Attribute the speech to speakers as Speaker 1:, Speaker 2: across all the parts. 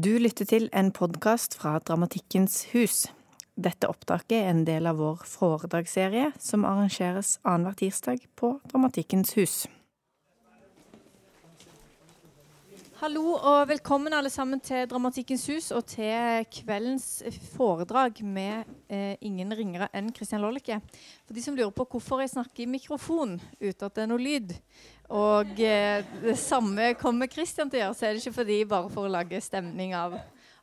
Speaker 1: Du lytter til en podkast fra Dramatikkens hus. Dette opptaket er en del av vår foredragsserie som arrangeres annenhver tirsdag på Dramatikkens hus.
Speaker 2: Hallo og velkommen alle sammen til Dramatikkens hus og til kveldens foredrag med eh, ingen ringere enn Christian Lollicke. For de som lurer på hvorfor jeg snakker i mikrofon uten at det er noe lyd, og eh, det samme kommer Christian til å gjøre, så er det ikke fordi bare for å lage stemning av,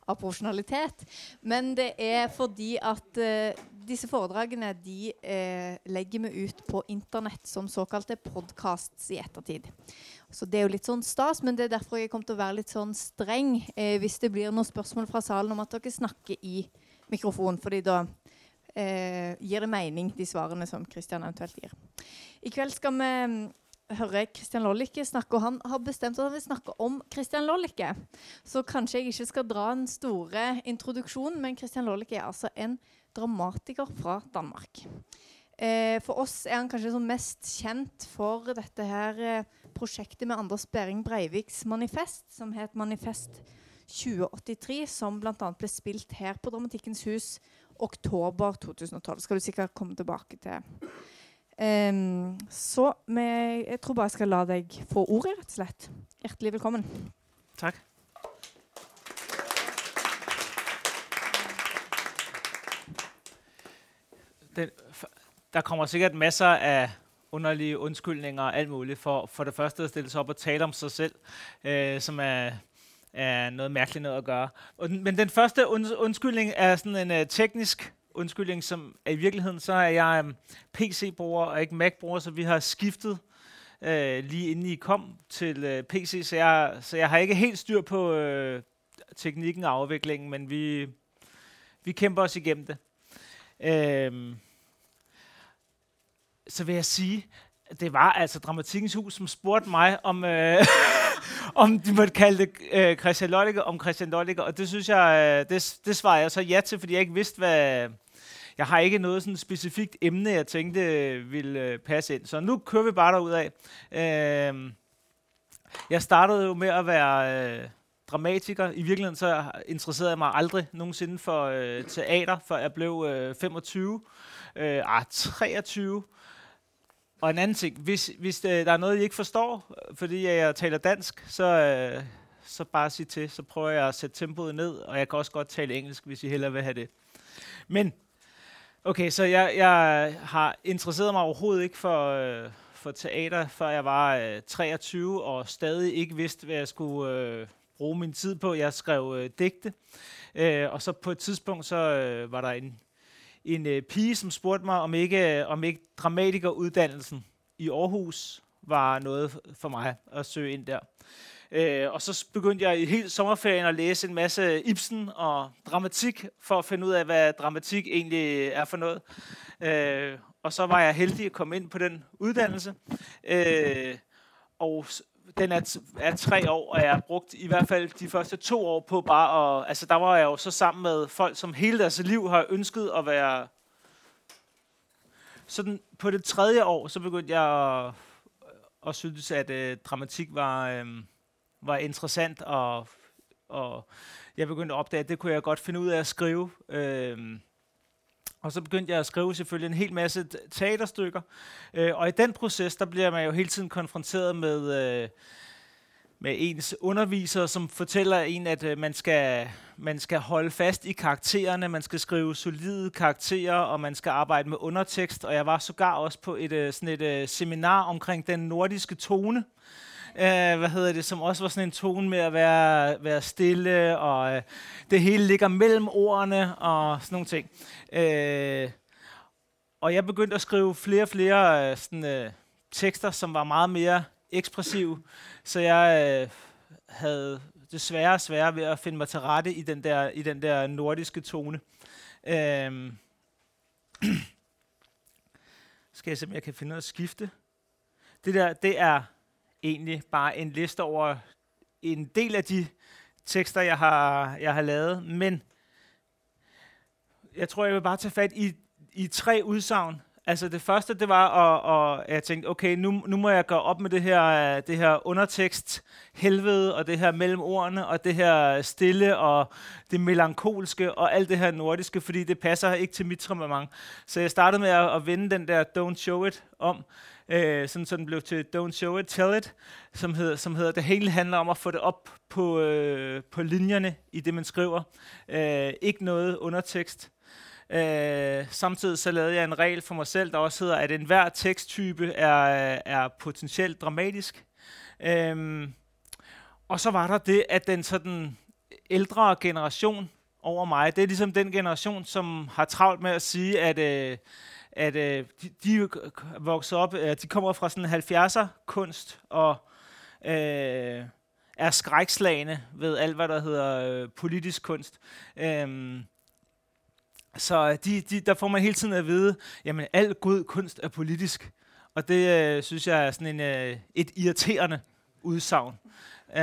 Speaker 2: av profesjonalitet, men det er fordi at eh, disse foredragene de eh, legger vi ut på internett som såkalte podcasts i ettertid. Så det er jo litt sånn stas, men det er derfor jeg kommer til å være litt sånn streng eh, hvis det blir noen spørsmål fra salen om at dere snakker i mikrofon, fordi da eh, gir det mening, de svarene som Kristian eventuelt gir. I kveld skal vi mm, høre Kristian Lollicke snakke, og han har bestemt at han vil snakke om Kristian Lollicke. Så kanskje jeg ikke skal dra den store introduksjonen, men Kristian Lollicke er altså en dramatiker fra Danmark. Eh, for oss er han kanskje mest kjent for dette her eh, prosjektet med Anders Behring Breiviks manifest, som het Manifest 2083, som bl.a. ble spilt her på Dramatikkens hus oktober 2012. Skal du sikkert komme tilbake til. Um, så med, jeg tror bare jeg skal la deg få ordet, rett og slett. Hjertelig velkommen.
Speaker 3: Takk. Den, der kommer sikkert masser af underlige undskyldninger og alt muligt for, for det første at stille sig op og tale om sig selv, øh, som er, er noget mærkeligt noget at gøre. Og, men den første und, undskyldning er sådan en øh, teknisk undskyldning, som er i virkeligheden, så er jeg øhm, um, PC-bruger og ikke Mac-bruger, så vi har skiftet øh, lige inden I kom til øh, PC, så jeg, så jeg har ikke helt styr på øh, teknikken og afviklingen, men vi, vi kæmper os igennem det. Øh, så vil jeg sige, det var altså Dramatikkens Hus, som spurgte mig, om, øh, om de måtte kalde det øh, Christian Lollicke om Christian Lollicke, og det synes jeg, øh, det, det svarer jeg så ja til, fordi jeg ikke vidste, hvad... Jeg har ikke noget sådan specifikt emne, jeg tænkte øh, ville øh, passe ind. Så nu kører vi bare derud af. Øh, jeg startede jo med at være øh, dramatiker. I virkeligheden så interesserede jeg mig aldrig nogensinde for øh, teater, før jeg blev øh, 25. Øh, ah, 23 og en anden ting, hvis, hvis øh, der er noget, I ikke forstår, fordi jeg taler dansk, så, øh, så bare sig til, så prøver jeg at sætte tempoet ned, og jeg kan også godt tale engelsk, hvis I hellere vil have det. Men, okay, så jeg, jeg har interesseret mig overhovedet ikke for, øh, for teater, før jeg var øh, 23, og stadig ikke vidste, hvad jeg skulle øh, bruge min tid på. Jeg skrev øh, digte, øh, og så på et tidspunkt, så øh, var der en en øh, pige, som spurgte mig, om ikke, øh, om ikke dramatikeruddannelsen i Aarhus var noget for mig at søge ind der. Øh, og så begyndte jeg i hele sommerferien at læse en masse Ibsen og dramatik, for at finde ud af, hvad dramatik egentlig er for noget. Øh, og så var jeg heldig at komme ind på den uddannelse. Øh, og den er, er tre år, og jeg har brugt i hvert fald de første to år på bare at... Altså, der var jeg jo så sammen med folk, som hele deres liv har ønsket at være... Sådan på det tredje år, så begyndte jeg at, at synes, at øh, dramatik var, øh, var interessant, og, og jeg begyndte at opdage, at det kunne jeg godt finde ud af at skrive. Øh, og så begyndte jeg at skrive selvfølgelig en hel masse teaterstykker. Øh, og i den proces, der bliver man jo hele tiden konfronteret med, øh, med ens underviser, som fortæller en, at øh, man, skal, man skal holde fast i karaktererne, man skal skrive solide karakterer, og man skal arbejde med undertekst. Og jeg var sågar også på et, øh, sådan et øh, seminar omkring den nordiske tone, øh, Øh, hvad hedder det, som også var sådan en tone med at være, være stille, og øh, det hele ligger mellem ordene, og sådan nogle ting. Øh, og jeg begyndte at skrive flere og flere øh, sådan, øh, tekster, som var meget mere ekspressive, så jeg øh, havde desværre og sværere ved at finde mig til rette i den der, i den der nordiske tone. Øh, skal jeg se, om jeg kan finde noget at skifte. Det der, det er egentlig bare en liste over en del af de tekster, jeg har, jeg har lavet, men jeg tror, jeg vil bare tage fat i, i tre udsagn Altså det første, det var, at, at jeg tænkte, okay, nu, nu må jeg gøre op med det her, det her undertekst helvede, og det her mellem ordene, og det her stille, og det melankolske, og alt det her nordiske, fordi det passer ikke til mit temperament. Så jeg startede med at, at vende den der Don't Show It om, øh, sådan, så den blev til Don't Show It, Tell It, som hedder, som hedder, det hele handler om at få det op på, øh, på linjerne i det, man skriver. Øh, ikke noget undertekst. Øh, samtidig så lavede jeg en regel for mig selv, der også hedder, at enhver teksttype er, øh, er potentielt dramatisk. Øh, og så var der det, at den sådan ældre generation over mig, det er ligesom den generation, som har travlt med at sige, at, øh, at øh, de, de vokser op, øh, de kommer fra sådan 70'er kunst, og øh, er skrækslagende ved alt, hvad der hedder øh, politisk kunst. Øh, så de, de, der får man hele tiden at vide, jamen al god kunst er politisk. Og det øh, synes jeg er sådan en, øh, et irriterende udsagn. Uh,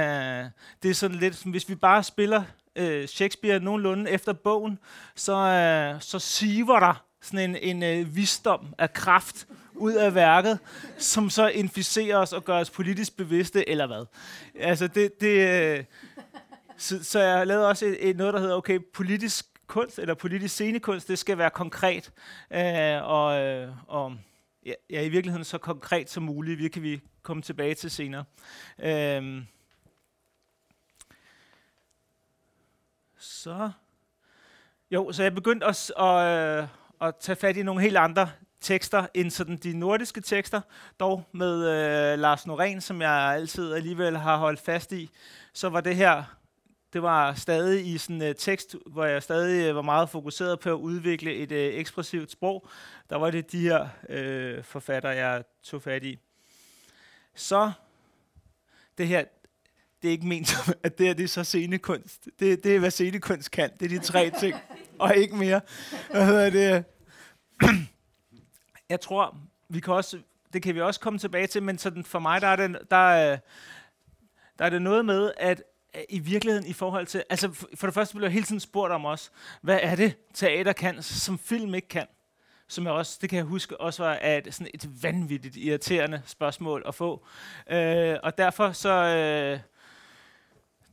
Speaker 3: det er sådan lidt, som hvis vi bare spiller uh, Shakespeare nogenlunde efter bogen, så, uh, så siver der sådan en, en øh, visdom af kraft ud af værket, som så inficerer os og gør os politisk bevidste, eller hvad. Altså det, det, øh, så, så jeg lavede også et, et, noget, der hedder, okay, politisk kunst, eller politisk scenekunst, det skal være konkret, øh, og, øh, og ja, ja, i virkeligheden så konkret som muligt. Det kan vi komme tilbage til senere. Øh, så, jo, så jeg begyndte at, at, øh, at tage fat i nogle helt andre tekster end sådan de nordiske tekster, dog med øh, Lars Noren, som jeg altid alligevel har holdt fast i, så var det her det var stadig i sådan en øh, tekst, hvor jeg stadig øh, var meget fokuseret på at udvikle et øh, ekspressivt sprog. Der var det de her øh, forfatter, jeg tog fat i. Så det her, det er ikke ment som, at det her det er så scenekunst. Det, det er, hvad scenekunst kan. Det er de tre ting, og ikke mere. Hvad hedder det? Jeg tror, vi kan også, det kan vi også komme tilbage til, men sådan for mig, der er det, der, øh, der er det noget med, at øh, i virkeligheden i forhold til, altså for det første bliver jeg hele tiden spurgt om os, hvad er det teater kan, som film ikke kan? Som jeg også, det kan jeg huske, også var et, sådan et vanvittigt irriterende spørgsmål at få. Øh, og derfor så, øh,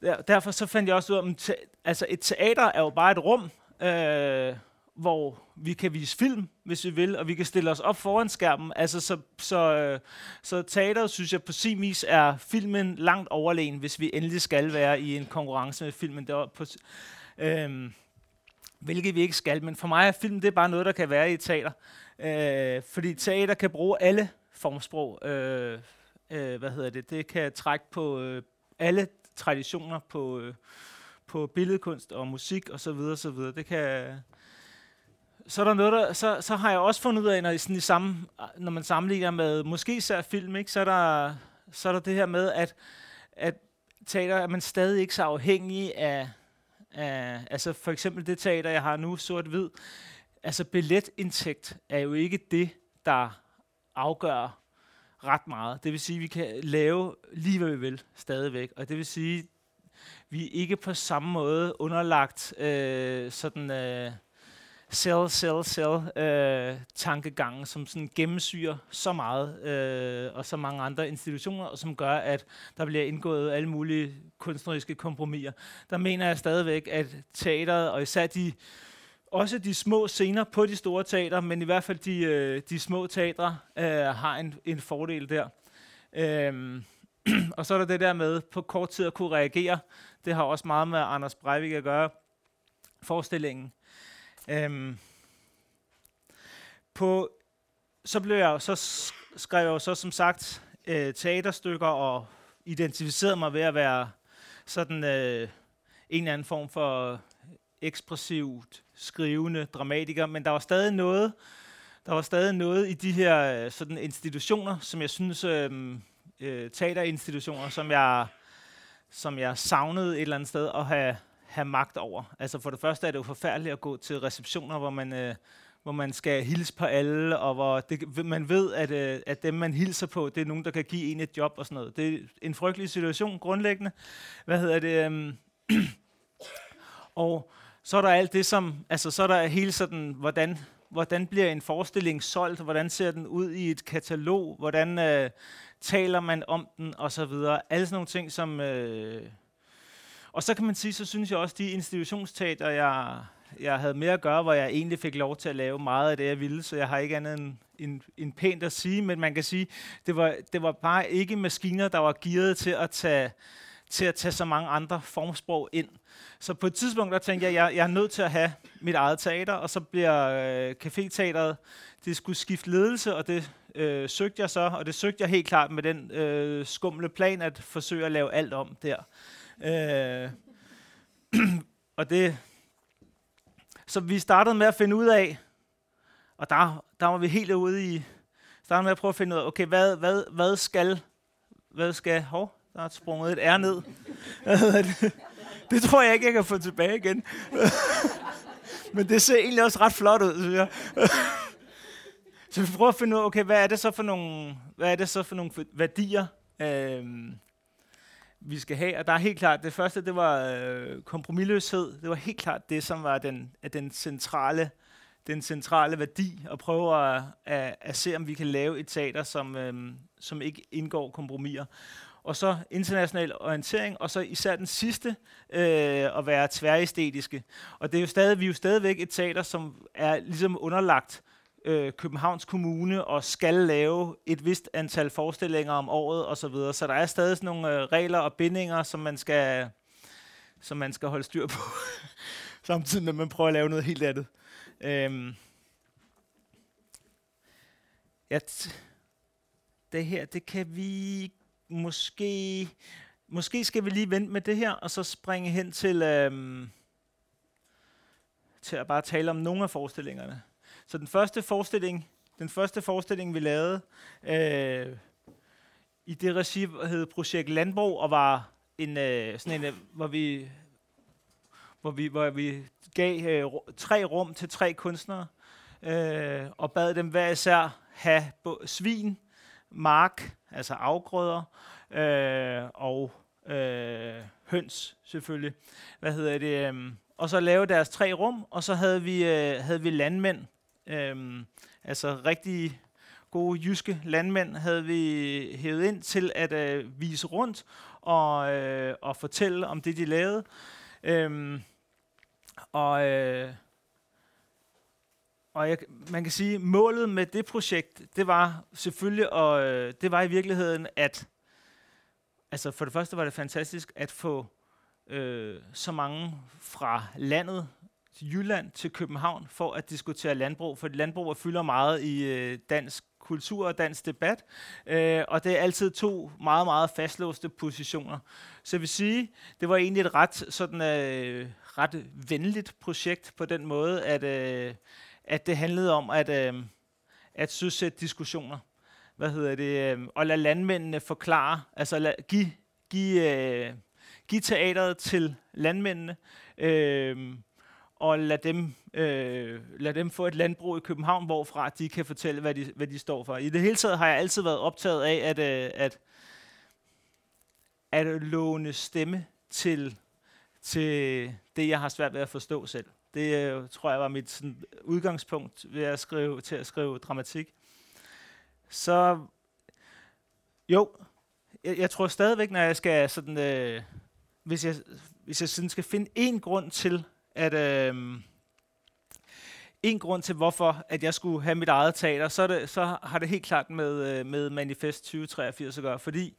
Speaker 3: der, derfor så fandt jeg også ud af, at altså et teater er jo bare et rum, øh, hvor vi kan vise film, hvis vi vil, og vi kan stille os op foran skærmen. Altså, så, så, øh, så teateret, synes jeg, på sin vis er filmen langt overlegen, hvis vi endelig skal være i en konkurrence med filmen. Der på, øh, hvilket vi ikke skal, men for mig er film det er bare noget, der kan være i et teater. Øh, fordi teater kan bruge alle formsprog. Øh, øh, hvad hedder det? Det kan trække på øh, alle traditioner på, øh, på billedkunst og musik og så videre, så videre. Det kan så er der noget, der, så, så har jeg også fundet ud af, når, sådan i samme, når man sammenligner med måske især film, ikke, så, er der, så er der det her med, at, at teater er man stadig ikke så afhængig af, af, altså for eksempel det teater, jeg har nu, sort-hvid, altså billetindtægt er jo ikke det, der afgør ret meget. Det vil sige, at vi kan lave lige, hvad vi vil, stadigvæk. Og det vil sige, vi er ikke på samme måde underlagt øh, sådan... Øh, sell, sell, sell øh, tankegangen, som sådan gennemsyrer så meget, øh, og så mange andre institutioner, og som gør, at der bliver indgået alle mulige kunstneriske kompromiser. Der mener jeg stadigvæk, at teateret, og især de, også de små scener på de store teater, men i hvert fald de, øh, de små teatre, øh, har en, en fordel der. Øh, og så er der det der med på kort tid at kunne reagere. Det har også meget med Anders Breivik at gøre. Forestillingen Øhm, på, så blev jeg så skrev jeg jo så som sagt øh, teaterstykker og identificerede mig ved at være sådan øh, en eller anden form for ekspressivt skrivende dramatiker, men der var stadig noget, der var stadig noget i de her øh, sådan institutioner, som jeg synes øh, øh, teaterinstitutioner, som jeg som jeg savnede et eller andet sted at have have magt over. Altså for det første er det jo forfærdeligt at gå til receptioner, hvor man, øh, hvor man skal hilse på alle, og hvor det, man ved, at, øh, at dem, man hilser på, det er nogen, der kan give en et job og sådan noget. Det er en frygtelig situation grundlæggende. Hvad hedder det? Øh, og så er der alt det, som, altså så er der hele sådan, hvordan hvordan bliver en forestilling solgt, hvordan ser den ud i et katalog, hvordan øh, taler man om den, og så videre. Alle sådan nogle ting, som... Øh og så kan man sige, så synes jeg også, de institutionsteater, jeg, jeg havde med at gøre, hvor jeg egentlig fik lov til at lave meget af det, jeg ville, så jeg har ikke andet end, end, end pænt at sige, men man kan sige, det var, det var bare ikke maskiner, der var gearet til at tage til at tage så mange andre formsprog ind. Så på et tidspunkt, der tænkte jeg, at jeg, jeg er nødt til at have mit eget teater, og så bliver øh, caféteateret, det skulle skifte ledelse, og det øh, søgte jeg så, og det søgte jeg helt klart med den øh, skumle plan at forsøge at lave alt om der. Øh, og det, så vi startede med at finde ud af, og der, der var vi helt ude i, startede med at prøve at finde ud af, okay, hvad, hvad, hvad skal, hvad skal, hov, der er sprunget et R ned. det tror jeg ikke, jeg kan få tilbage igen. Men det ser egentlig også ret flot ud, synes jeg. så vi prøver at finde ud af, okay, hvad er det så for nogle, hvad er det så for nogle værdier, øh, vi skal have. Og der er helt klart, det første, det var øh, kompromilløshed. Det var helt klart det, som var den, den centrale den centrale værdi, og prøve at, at, at se, om vi kan lave et teater, som, øhm, som ikke indgår kompromiser og så international orientering, og så især den sidste, øh, at være tværæstetiske. Og det er jo stadig, vi er jo stadigvæk et teater, som er ligesom underlagt øh, Københavns Kommune og skal lave et vist antal forestillinger om året osv. Så, videre. så der er stadig sådan nogle øh, regler og bindinger, som man skal, som man skal holde styr på, samtidig med at man prøver at lave noget helt andet. Øhm, ja, det her, det kan vi måske, måske skal vi lige vente med det her, og så springe hen til, øhm, til at bare tale om nogle af forestillingerne. Så den første forestilling, den første forestilling vi lavede øh, i det regi hed Projekt Landbrug, og var en, øh, sådan en, øh, hvor vi hvor vi, hvor vi gav øh, tre rum til tre kunstnere, øh, og bad dem hver især have svin, mark, altså afgrøder, øh, og øh, høns selvfølgelig. Hvad hedder det? Øh, og så lave deres tre rum, og så havde vi, øh, havde vi landmænd, Øhm, altså rigtig gode jyske landmænd, havde vi hævet ind til at øh, vise rundt og, øh, og fortælle om det, de lavede. Øhm, og øh, og jeg, man kan sige, målet med det projekt, det var selvfølgelig, og øh, det var i virkeligheden, at altså for det første var det fantastisk at få øh, så mange fra landet, til Jylland til København, for at diskutere landbrug, for landbrug fylder meget i øh, dansk kultur og dansk debat, øh, og det er altid to meget, meget fastlåste positioner. Så jeg vil sige, det var egentlig et ret, sådan, øh, ret venligt projekt på den måde, at øh, at det handlede om at, øh, at søsætte diskussioner. Hvad hedder det? Øh, og lade landmændene forklare, altså lad, give, give, øh, give teateret til landmændene, øh, og lad dem, øh, lad dem få et landbrug i København, hvorfra de kan fortælle, hvad de, hvad de står for. I det hele taget har jeg altid været optaget af, at, øh, at, at låne stemme til, til det, jeg har svært ved at forstå selv. Det øh, tror jeg var mit sådan, udgangspunkt ved at skrive, til at skrive dramatik. Så jo, jeg, jeg tror stadigvæk, når jeg skal sådan, øh, hvis jeg, hvis jeg sådan skal finde en grund til, at øh, en grund til, hvorfor at jeg skulle have mit eget teater, så, det, så har det helt klart med, øh, med Manifest 2083 at gøre, fordi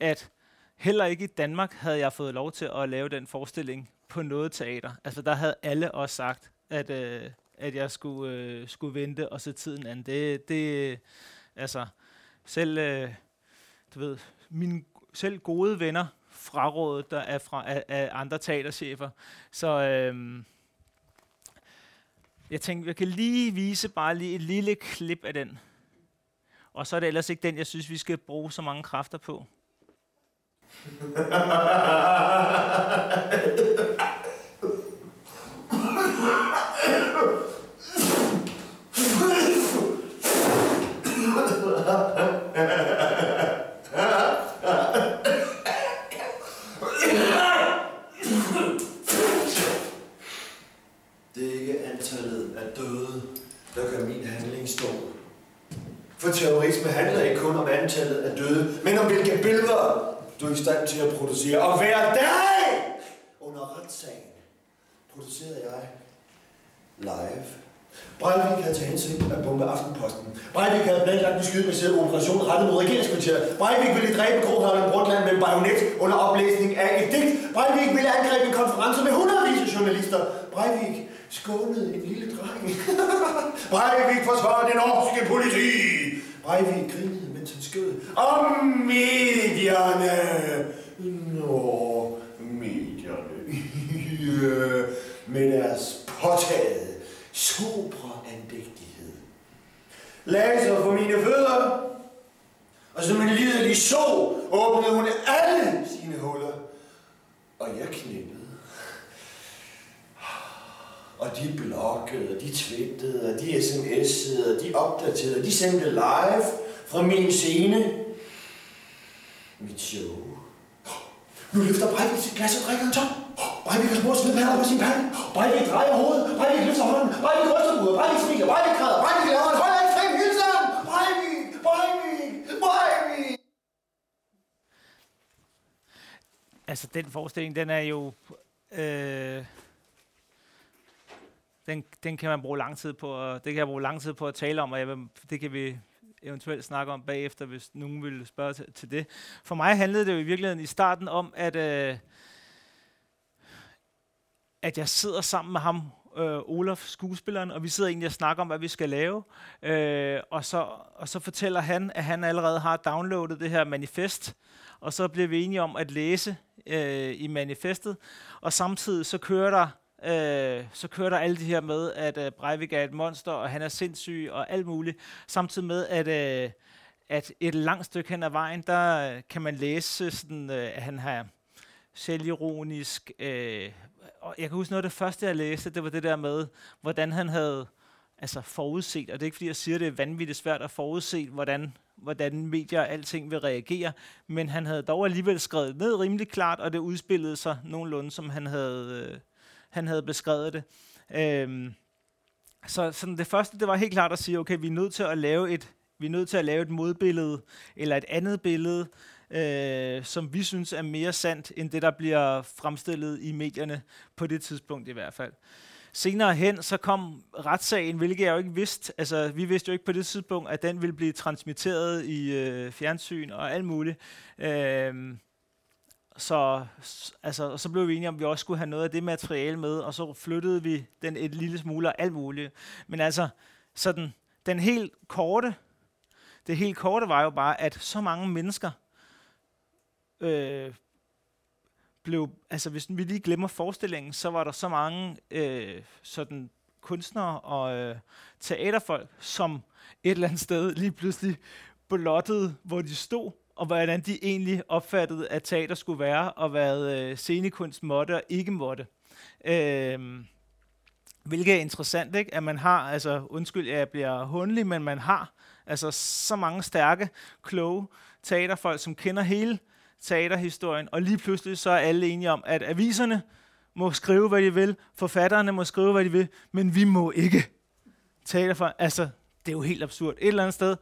Speaker 3: at heller ikke i Danmark havde jeg fået lov til at lave den forestilling på noget teater. Altså der havde alle også sagt, at, øh, at jeg skulle, øh, skulle vente og se tiden an. Det, det altså, selv, øh, du ved, mine selv gode venner frarådet, der er fra af, af andre teaterchefer. Så øh, jeg tænkte, jeg kan lige vise bare lige et lille klip af den. Og så er det ellers ikke den, jeg synes, vi skal bruge så mange kræfter på.
Speaker 4: Det antallet af døde, der gør min handling stor. For terrorisme handler ikke kun om antallet af døde, men om hvilke billeder du er i stand til at producere. Og hver dag under retssagen producerede jeg live. Breivik havde til hensigt at bombe Aftenposten. Breivik havde planlagt en skydebaseret operation rettet mod regeringskvarteret. Breivik ville dræbe Gro Harlem Brundtland med en bajonet under oplæsning af et digt. Breivik ville angribe en konference med hundredvis af journalister. Breivik skånede en lille dreng. Breivik forsvarer det norske politi. Breivik grinede, mens han skød. Om medierne. Nå, medierne. med deres påtagede, sobre andægtighed. Laser for mine fødder, og som en lidelig så åbnede hun alle sine huller, og jeg knippede. Og de bloggede, de twittede, og de sms'ede, og de opdaterede, de sendte live fra min scene. Mit show. Nu løfter Breivik sit glas og drikker en tom. Breivik har smurt svedperler på sin pande. Breivik drejer hovedet. Breivik løfter hånden. Breivik ryster hovedet. Breivik smiler. Breivik græder. Breivik laver en højere ekstrem hilsen. Breivik! Breivik! Breivik!
Speaker 3: Altså, den forestilling, den er jo... Øh, den, den kan man bruge lang tid på, og det kan jeg bruge lang tid på at tale om, og jeg vil, det kan vi eventuelt snakke om bagefter, hvis nogen vil spørge til, til det. For mig handlede det jo i virkeligheden i starten om, at, øh, at jeg sidder sammen med ham, øh, Olaf, skuespilleren, og vi sidder egentlig og snakker om, hvad vi skal lave. Øh, og, så, og så fortæller han, at han allerede har downloadet det her manifest, og så bliver vi enige om at læse øh, i manifestet, og samtidig så kører der øh, så kører der alle de her med, at øh, Breivik er et monster, og han er sindssyg, og alt muligt. Samtidig med, at, øh, at et langt stykke hen ad vejen, der øh, kan man læse, sådan, øh, at han har selvironisk... Øh, og jeg kan huske noget af det første, jeg læste, det var det der med, hvordan han havde altså forudset, og det er ikke fordi, jeg siger, det er vanvittigt svært at forudse, hvordan, hvordan medier og alting vil reagere, men han havde dog alligevel skrevet ned rimelig klart, og det udspillede sig nogenlunde, som han havde... Øh, han havde beskrevet det. Øhm, så sådan det første, det var helt klart at sige, okay, vi er nødt til at lave et, vi er nødt til at lave et modbillede, eller et andet billede, øh, som vi synes er mere sandt, end det, der bliver fremstillet i medierne, på det tidspunkt i hvert fald. Senere hen, så kom retssagen, hvilket jeg jo ikke vidste. Altså, vi vidste jo ikke på det tidspunkt, at den ville blive transmitteret i øh, fjernsyn og alt muligt. Øh, så, altså, så blev vi enige om, at vi også skulle have noget af det materiale med, og så flyttede vi den et lille smule og alt muligt. Men altså, sådan, den helt korte, det helt korte var jo bare, at så mange mennesker øh, blev, altså hvis vi lige glemmer forestillingen, så var der så mange øh, sådan kunstnere og øh, teaterfolk, som et eller andet sted lige pludselig blottede, hvor de stod, og hvordan de egentlig opfattede, at teater skulle være, og hvad øh, scenekunst måtte og ikke måtte. Øh, hvilket er interessant, ikke? at man har, altså undskyld, jeg bliver hundelig, men man har altså så mange stærke, kloge teaterfolk, som kender hele teaterhistorien, og lige pludselig så er alle enige om, at aviserne må skrive, hvad de vil, forfatterne må skrive, hvad de vil, men vi må ikke. Teaterfolk, altså, det er jo helt absurd. Et eller andet sted,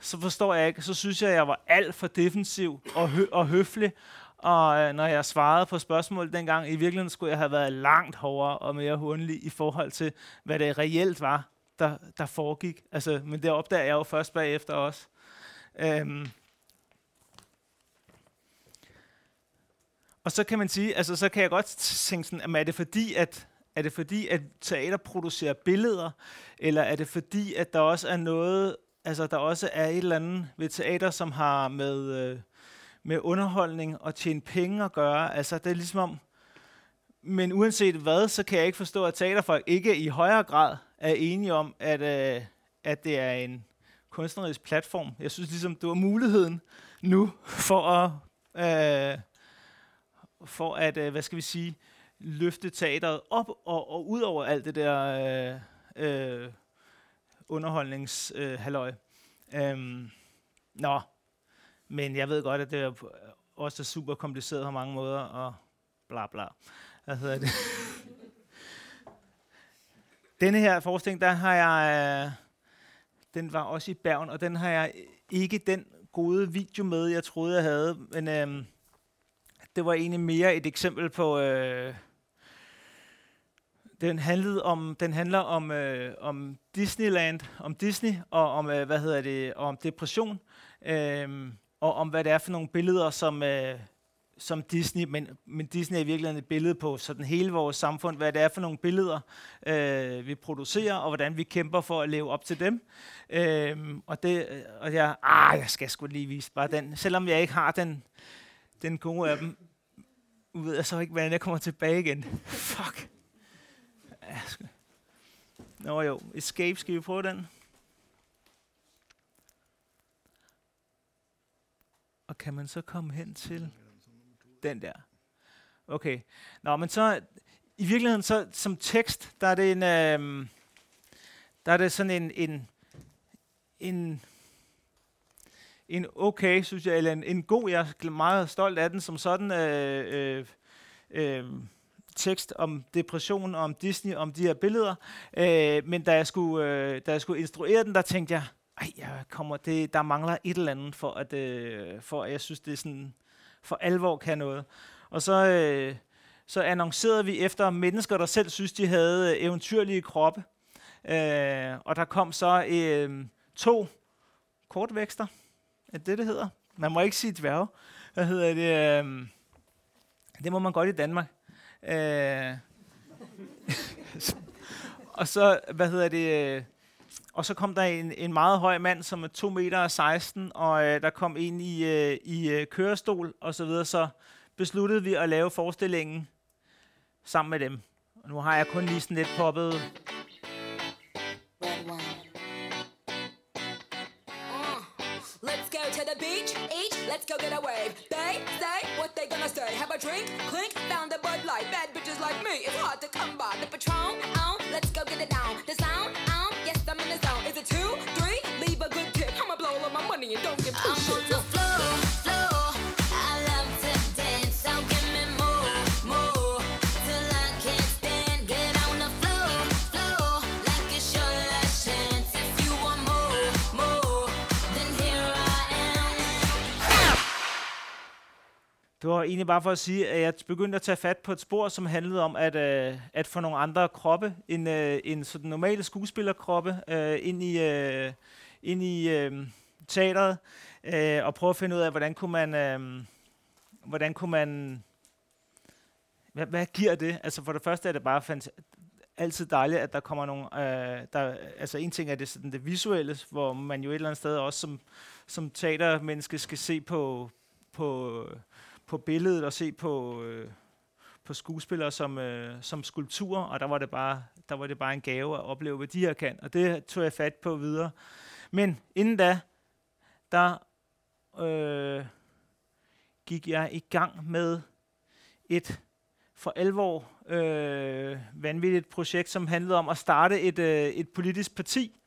Speaker 3: så forstår jeg ikke, så synes jeg, at jeg var alt for defensiv og, hø- og høflig. Og øh, når jeg svarede på spørgsmål dengang, i virkeligheden skulle jeg have været langt hårdere og mere hundelig i forhold til, hvad det reelt var, der, der foregik. Altså, men det opdager jeg jo først bagefter også. Øhm. Og så kan man sige, altså så kan jeg godt tænke sådan, er det fordi, at er det fordi, at teater producerer billeder, eller er det fordi, at der også er noget altså der også er et eller andet ved teater, som har med, øh, med underholdning og tjene penge at gøre. Altså det er ligesom om, men uanset hvad, så kan jeg ikke forstå, at teaterfolk ikke i højere grad er enige om, at, øh, at det er en kunstnerisk platform. Jeg synes ligesom, det var muligheden nu for at, øh, for at øh, hvad skal vi sige, løfte teateret op og, og ud over alt det der øh, øh, underholdningshalløj. Øh, øhm, nå, men jeg ved godt, at det er øh, også er super kompliceret på mange måder, og bla bla. Hvad hedder det? denne her forskning, der har jeg, øh, den var også i Bergen, og den har jeg ikke den gode video med, jeg troede, jeg havde. Men øh, det var egentlig mere et eksempel på... Øh, den handlede om den handler om øh, om Disneyland, om Disney og om øh, hvad hedder det, og om depression, øh, og om hvad det er for nogle billeder som øh, som Disney, men, men Disney er virkelig et billede på sådan hele vores samfund, hvad det er for nogle billeder, øh, vi producerer, og hvordan vi kæmper for at leve op til dem. Øh, og det, øh, og jeg, ah, jeg skal sgu lige vise bare den, selvom jeg ikke har den, den gode af dem, ved jeg så ikke, hvordan jeg kommer tilbage igen. Fuck. Ja, skal... Nå jo, Escape, skal vi prøve den? Og kan man så komme hen til den der? Okay. Nå, men så i virkeligheden så som tekst, der er det en øh, der er det sådan en en en en okay, synes jeg, eller en, en god, jeg er meget stolt af den som sådan øh, øh, øh, tekst om depression, om Disney, om de her billeder. Øh, men da jeg, skulle, øh, da jeg skulle instruere den, der tænkte jeg, ej, jeg kommer, det, der mangler et eller andet, for at, øh, for at jeg synes, det er sådan, for alvor kan noget. Og så, øh, så annoncerede vi efter mennesker, der selv synes, de havde øh, eventyrlige kroppe. Øh, og der kom så øh, to kortvækster, er det, det hedder? Man må ikke sige dværge. Hvad hedder det? Øh, det må man godt i Danmark. Øh, og så, hvad hedder det, øh, og så kom der en, en meget høj mand, som er 2 meter og 16, og øh, der kom en i, øh, i øh, kørestol og så videre, så besluttede vi at lave forestillingen sammen med dem. Og nu har jeg kun lige sådan lidt poppet ah, Let's go get a wave. Have a drink, clink, found a Bud Light. Bad bitches like me, it's hard to come by. The Patron, on, let's go get it down. The sound, on, yes I'm in the zone. Is it two, three? Det var egentlig bare for at sige, at jeg begyndte at tage fat på et spor, som handlede om at, øh, at få nogle andre kroppe end, øh, end sådan normale skuespillerkroppe øh, ind i, øh, ind i øh, teateret, øh, og prøve at finde ud af, hvordan kunne man, øh, hvordan kunne man, hvad, hvad giver det? Altså for det første er det bare fant- altid dejligt, at der kommer nogle, øh, der, altså en ting er det sådan det visuelle, hvor man jo et eller andet sted også som, som teatermenneske skal se på, på på billedet og se på, øh, på skuespillere som, øh, som skulpturer, og der var, det bare, der var det bare en gave at opleve, hvad de her kan. Og det tog jeg fat på videre. Men inden da, der øh, gik jeg i gang med et for alvor øh, vanvittigt projekt, som handlede om at starte et, øh, et politisk parti,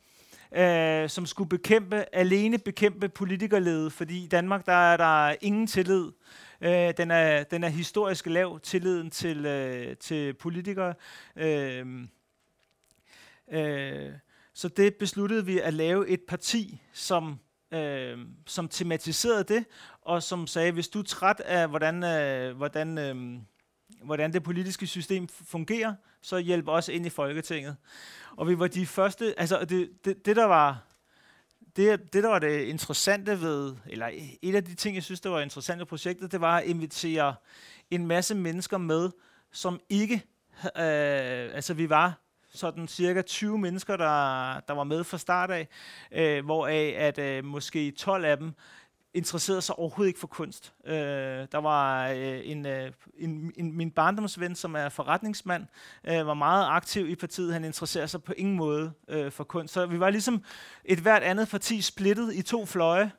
Speaker 3: øh, som skulle bekæmpe, alene bekæmpe politikerledet, fordi i Danmark der er der ingen tillid Øh, den, er, den er historisk lav, tilliden til, øh, til politikere. Øh, øh, så det besluttede vi at lave et parti, som, øh, som tematiserede det, og som sagde, hvis du er træt af, hvordan, øh, hvordan, øh, hvordan det politiske system fungerer, så hjælp os ind i Folketinget. Og vi var de første, altså det, det, det der var det, det, der var det interessante ved, eller et af de ting, jeg synes, der var interessant ved projektet, det var at invitere en masse mennesker med, som ikke, øh, altså vi var sådan cirka 20 mennesker, der, der var med fra start af, øh, hvoraf at øh, måske 12 af dem interesserede sig overhovedet ikke for kunst. Øh, der var øh, en, øh, en, en, min barndomsven, som er forretningsmand, øh, var meget aktiv i partiet. Han interesserer sig på ingen måde øh, for kunst. Så vi var ligesom et hvert andet parti splittet i to fløje.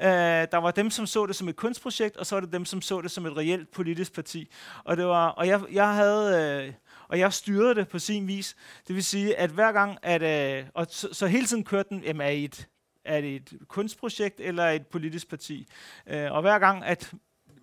Speaker 3: Øh, der var dem, som så det som et kunstprojekt, og så var det dem, som så det som et reelt politisk parti. Og, det var, og jeg, jeg havde... Øh, og jeg styrede det på sin vis. Det vil sige, at hver gang, at, øh, og så, så hele tiden kørte den, jamen er I et er det et kunstprojekt eller et politisk parti? Øh, og hver gang, at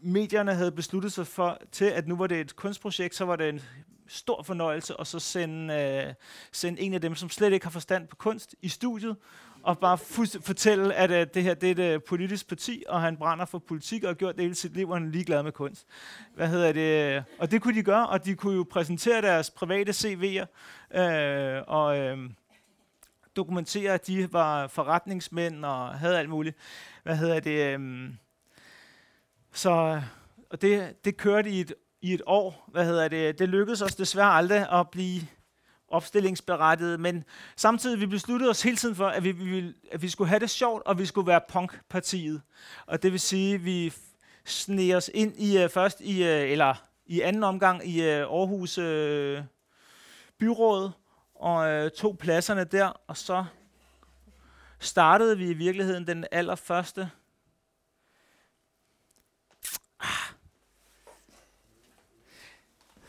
Speaker 3: medierne havde besluttet sig for, til, at nu var det et kunstprojekt, så var det en stor fornøjelse at så sende, øh, sende en af dem, som slet ikke har forstand på kunst, i studiet, og bare fortælle, at øh, det her det er et øh, politisk parti, og han brænder for politik og har gjort det hele sit liv, og han er ligeglad med kunst. Hvad hedder det? Og det kunne de gøre, og de kunne jo præsentere deres private CV'er, øh, og øh, dokumentere, at de var forretningsmænd og havde alt muligt. Hvad hedder det? Øh, så og det, det kørte i et, i et år. Hvad hedder det? Det lykkedes os desværre aldrig at blive opstillingsberettiget, men samtidig vi besluttede os hele tiden for, at vi, vi, at vi skulle have det sjovt, og vi skulle være punkpartiet. Og det vil sige, at vi sneg os ind i uh, først i, uh, eller i anden omgang i uh, Aarhus uh, byråd, og uh, tog pladserne der, og så startede vi i virkeligheden den allerførste ah.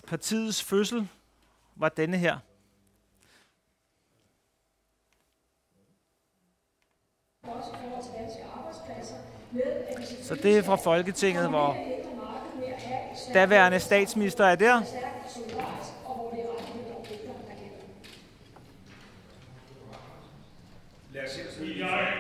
Speaker 3: Partiets fødsel var denne her. Så det er fra Folketinget, hvor daværende statsminister er der. Jeg har rejst,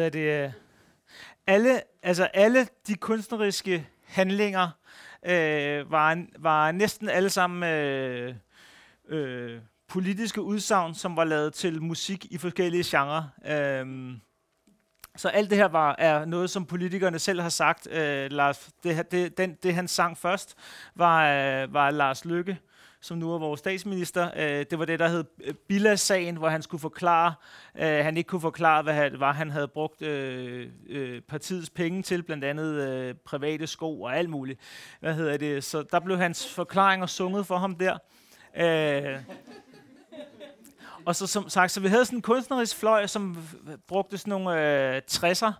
Speaker 3: hedder det, øh, alle, altså alle de kunstneriske handlinger øh, var, var næsten alle sammen øh, øh, politiske udsagn, som var lavet til musik i forskellige genrer. Øh, så alt det her var er noget, som politikerne selv har sagt. Øh, Lars, det, det, den, det han sang først, var, øh, var Lars Lykke, som nu er vores statsminister. Øh, det var det, der hed øh, Billas-sagen, hvor han skulle forklare, øh, han ikke kunne forklare, hvad det var, han havde brugt øh, øh, partiets penge til, blandt andet øh, private sko og alt muligt. Hvad hedder det? Så der blev hans forklaringer sunget for ham der. Øh, og så som sagt, så vi havde sådan en kunstnerisk fløj, som brugte sådan nogle øh, 60'er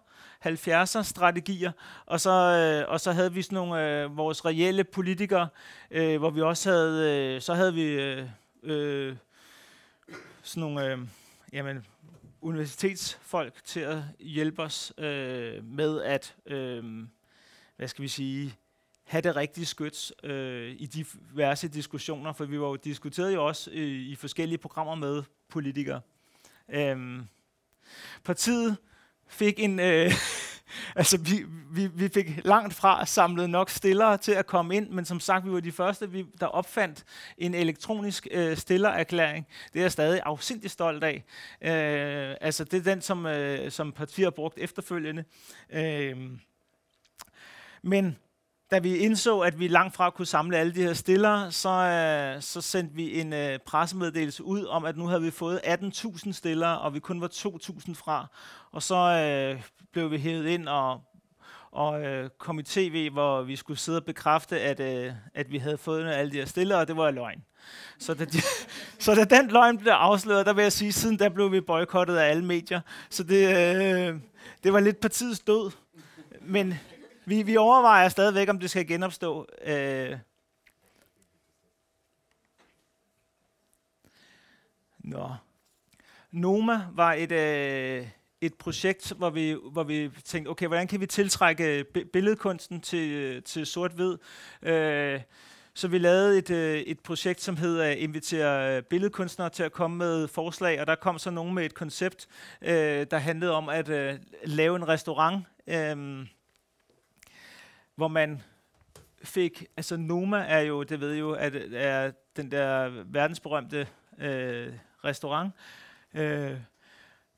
Speaker 3: 70'er strategier, og så, øh, og så havde vi sådan nogle øh, vores reelle politikere, øh, hvor vi også havde, øh, så havde vi øh, øh, sådan nogle, øh, jamen, universitetsfolk til at hjælpe os øh, med at, øh, hvad skal vi sige, have det rigtige skyts øh, i diverse diskussioner, for vi var jo diskuteret jo også i, i forskellige programmer med politikere. Øh, partiet fik en... Øh, altså, vi, vi, vi fik langt fra samlet nok stillere til at komme ind, men som sagt, vi var de første, vi, der opfandt en elektronisk øh, stillererklæring. Det er jeg stadig afsindig stolt af. Øh, altså, det er den, som, øh, som partiet har brugt efterfølgende. Øh, men da vi indså, at vi langt fra kunne samle alle de her stillere, så, øh, så sendte vi en øh, pressemeddelelse ud om, at nu havde vi fået 18.000 stillere, og vi kun var 2.000 fra. Og så øh, blev vi hævet ind og, og øh, kom i tv, hvor vi skulle sidde og bekræfte, at, øh, at vi havde fået alle de her stillere, og det var løgn. Så da, de, så da den løgn blev afsløret, der vil jeg sige, siden der blev vi boykottet af alle medier. Så det, øh, det var lidt partiets død. Men vi, vi overvejer stadigvæk, om det skal genopstå. Øh. Nå. Noma var et, øh, et projekt, hvor vi, hvor vi tænkte, okay, hvordan kan vi tiltrække øh, billedkunsten til, øh, til sort-hvid? Øh, så vi lavede et, øh, et projekt, som hed at øh, invitere billedkunstnere til at komme med forslag, og der kom så nogen med et koncept, øh, der handlede om at øh, lave en restaurant, øh, hvor man fik, altså Noma er jo, det ved jo, at er den der verdensberømte øh, restaurant, Øh,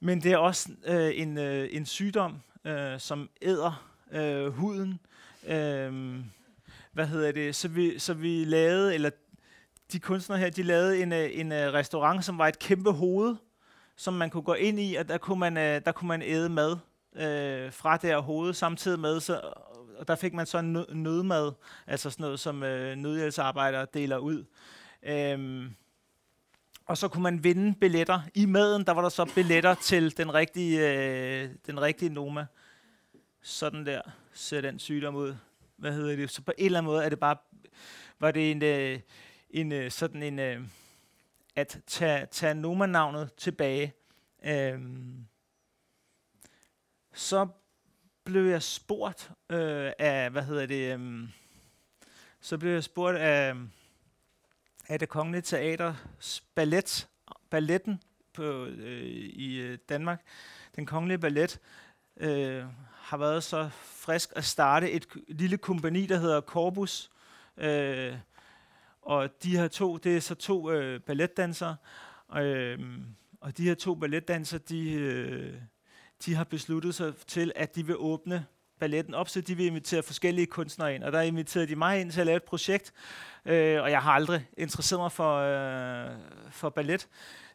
Speaker 3: men det er også øh, en, øh, en sygdom, øh, som æder øh, huden. Øh, hvad hedder det? Så vi, så vi lavede, eller de kunstnere her, de lavede en, øh, en øh, restaurant, som var et kæmpe hoved, som man kunne gå ind i, og der kunne man, øh, der kunne man æde mad øh, fra det her hoved, samtidig med, så, og der fik man så en nødmad, altså sådan noget, som øh, nødhjælpsarbejdere deler ud. Øhm, og så kunne man vinde billetter. I maden, der var der så billetter til den rigtige, øh, den rigtige Noma. Sådan der ser den sygdom ud. Hvad hedder det? Så på en eller anden måde er det bare, var det en, øh, en øh, sådan en, øh, at tage, tage Noma-navnet tilbage. Øhm, så blev jeg spurgt øh, af, hvad hedder det, øh, så blev jeg spurgt af, af det Kongelige Teaters ballet, balletten på, øh, i øh, Danmark. Den Kongelige Ballet øh, har været så frisk at starte et lille kompani, der hedder Corpus. Øh, og de her to, det er så to øh, balletdansere. Øh, og de her to balletdansere, de, øh, de har besluttet sig til, at de vil åbne balletten op, så de vil invitere forskellige kunstnere ind. Og der inviterede de mig ind til at lave et projekt, øh, og jeg har aldrig interesseret mig for, øh, for ballet.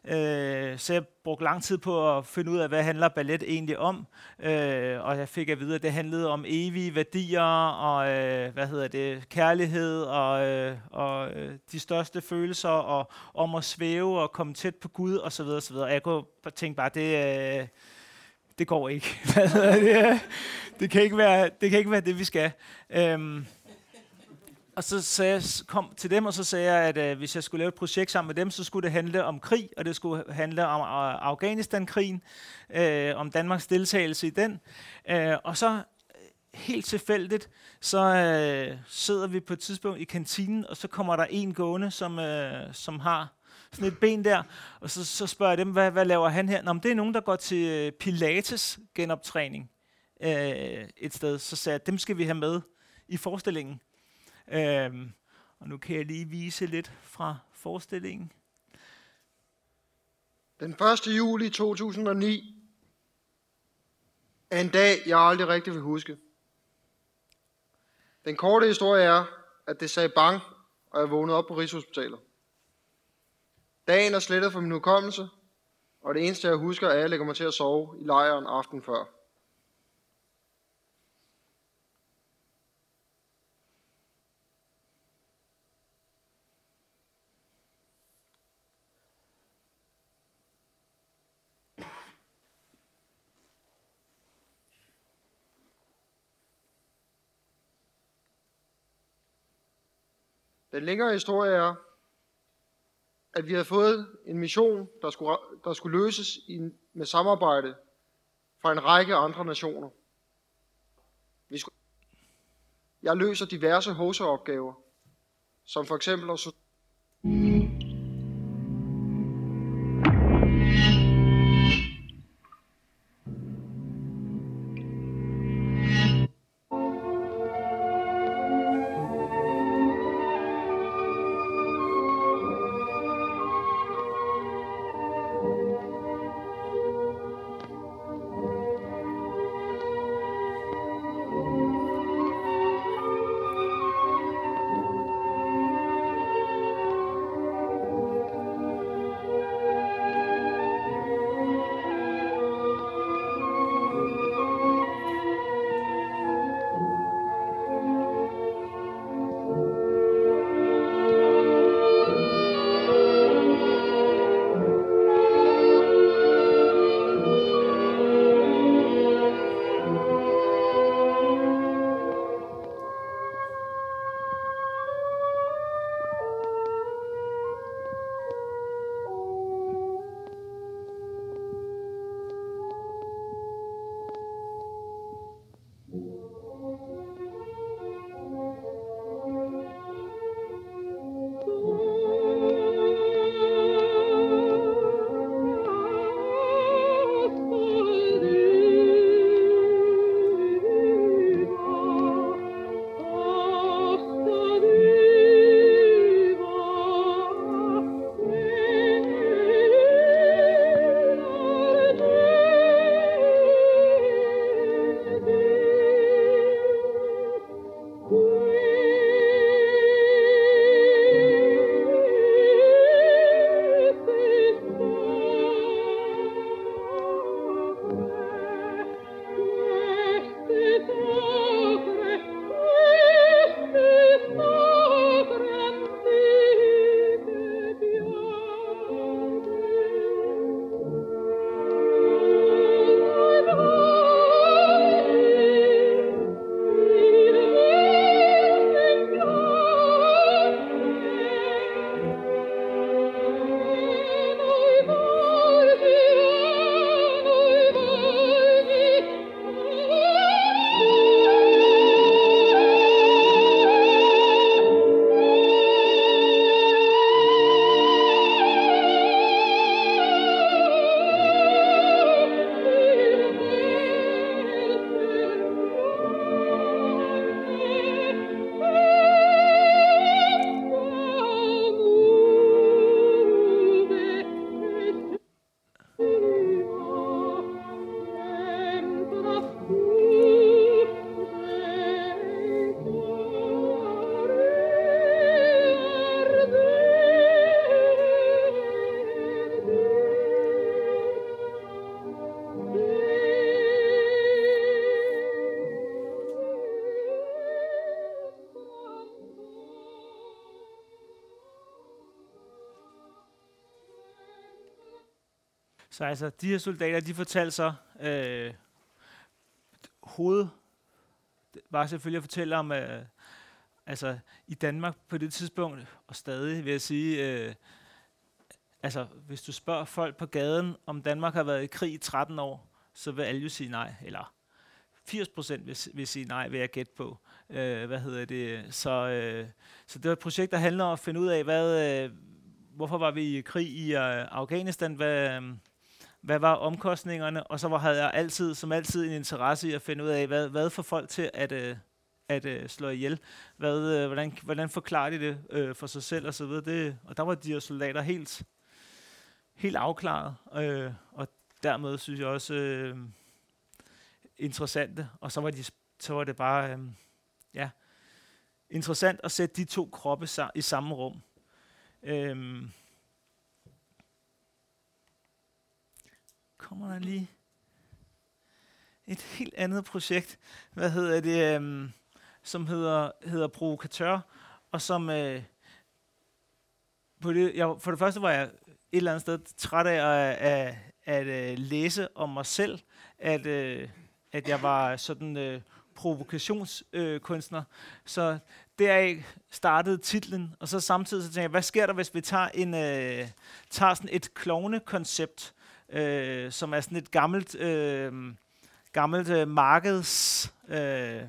Speaker 3: Øh, så jeg brugte lang tid på at finde ud af, hvad handler ballet egentlig om. Øh, og jeg fik at vide, at det handlede om evige værdier, og øh, hvad hedder det, kærlighed, og, øh, og øh, de største følelser, og om at svæve og komme tæt på Gud, osv. osv. Og jeg kunne tænke bare, det... Øh, det går ikke. det, det, kan ikke være, det kan ikke være det, vi skal. Øhm, og så sagde jeg, kom til dem, og så sagde jeg, at øh, hvis jeg skulle lave et projekt sammen med dem, så skulle det handle om krig, og det skulle handle om øh, Afghanistan-krigen, øh, om Danmarks deltagelse i den. Øh, og så øh, helt tilfældigt, så øh, sidder vi på et tidspunkt i kantinen, og så kommer der en gående, som, øh, som har sådan et ben der, og så, så spørger jeg dem, hvad, hvad laver han her? Nå, men det er nogen, der går til øh, Pilates genoptræning øh, et sted. Så sagde jeg, dem skal vi have med i forestillingen. Øh, og nu kan jeg lige vise lidt fra forestillingen.
Speaker 5: Den 1. juli 2009 er en dag, jeg aldrig rigtig vil huske. Den korte historie er, at det sagde bang, og jeg vågnede op på Rigshospitalet. Dagen er slettet fra min hukommelse, og det eneste jeg husker er, at jeg lægger mig til at sove i lejren aften før. Den længere historie er, at vi havde fået en mission, der skulle, der skulle løses i, med samarbejde fra en række andre nationer. Vi skulle, jeg løser diverse hoseopgaver, som for eksempel at
Speaker 3: Så altså, de her soldater, de fortalte så, øh, hoved var selvfølgelig at fortælle om, øh, altså i Danmark på det tidspunkt, og stadig vil jeg sige, øh, altså hvis du spørger folk på gaden, om Danmark har været i krig i 13 år, så vil alle jo sige nej, eller 80 procent vil, vil sige nej, vil jeg gætte på. Øh, hvad hedder det? Så, øh, så det var et projekt, der handler om at finde ud af, hvad, øh, hvorfor var vi i krig i øh, Afghanistan, hvad, øh, hvad var omkostningerne, og så var, havde jeg altid, som altid, en interesse i at finde ud af, hvad, hvad får folk til at, øh, at øh, slå ihjel, hvad, øh, hvordan, hvordan forklarer de det øh, for sig selv og så videre. Det, og der var de her soldater helt, helt afklaret, øh, og dermed synes jeg også øh, interessante, og så var, de, så var det bare øh, ja, interessant at sætte de to kroppe i samme rum. Øh, kommer der lige et helt andet projekt, hvad hedder det, øh, som hedder, hedder Provokatør, og som øh, på det, jeg, for det første var jeg et eller andet sted træt af at, at, at, at læse om mig selv, at, øh, at jeg var sådan øh, provokationskunstner. Øh, så deraf startede titlen, og så samtidig så tænkte jeg, hvad sker der, hvis vi tager, en, øh, tager sådan et klovne-koncept, øh, som er sådan et gammelt, øh, gammelt øh, markeds... Øh,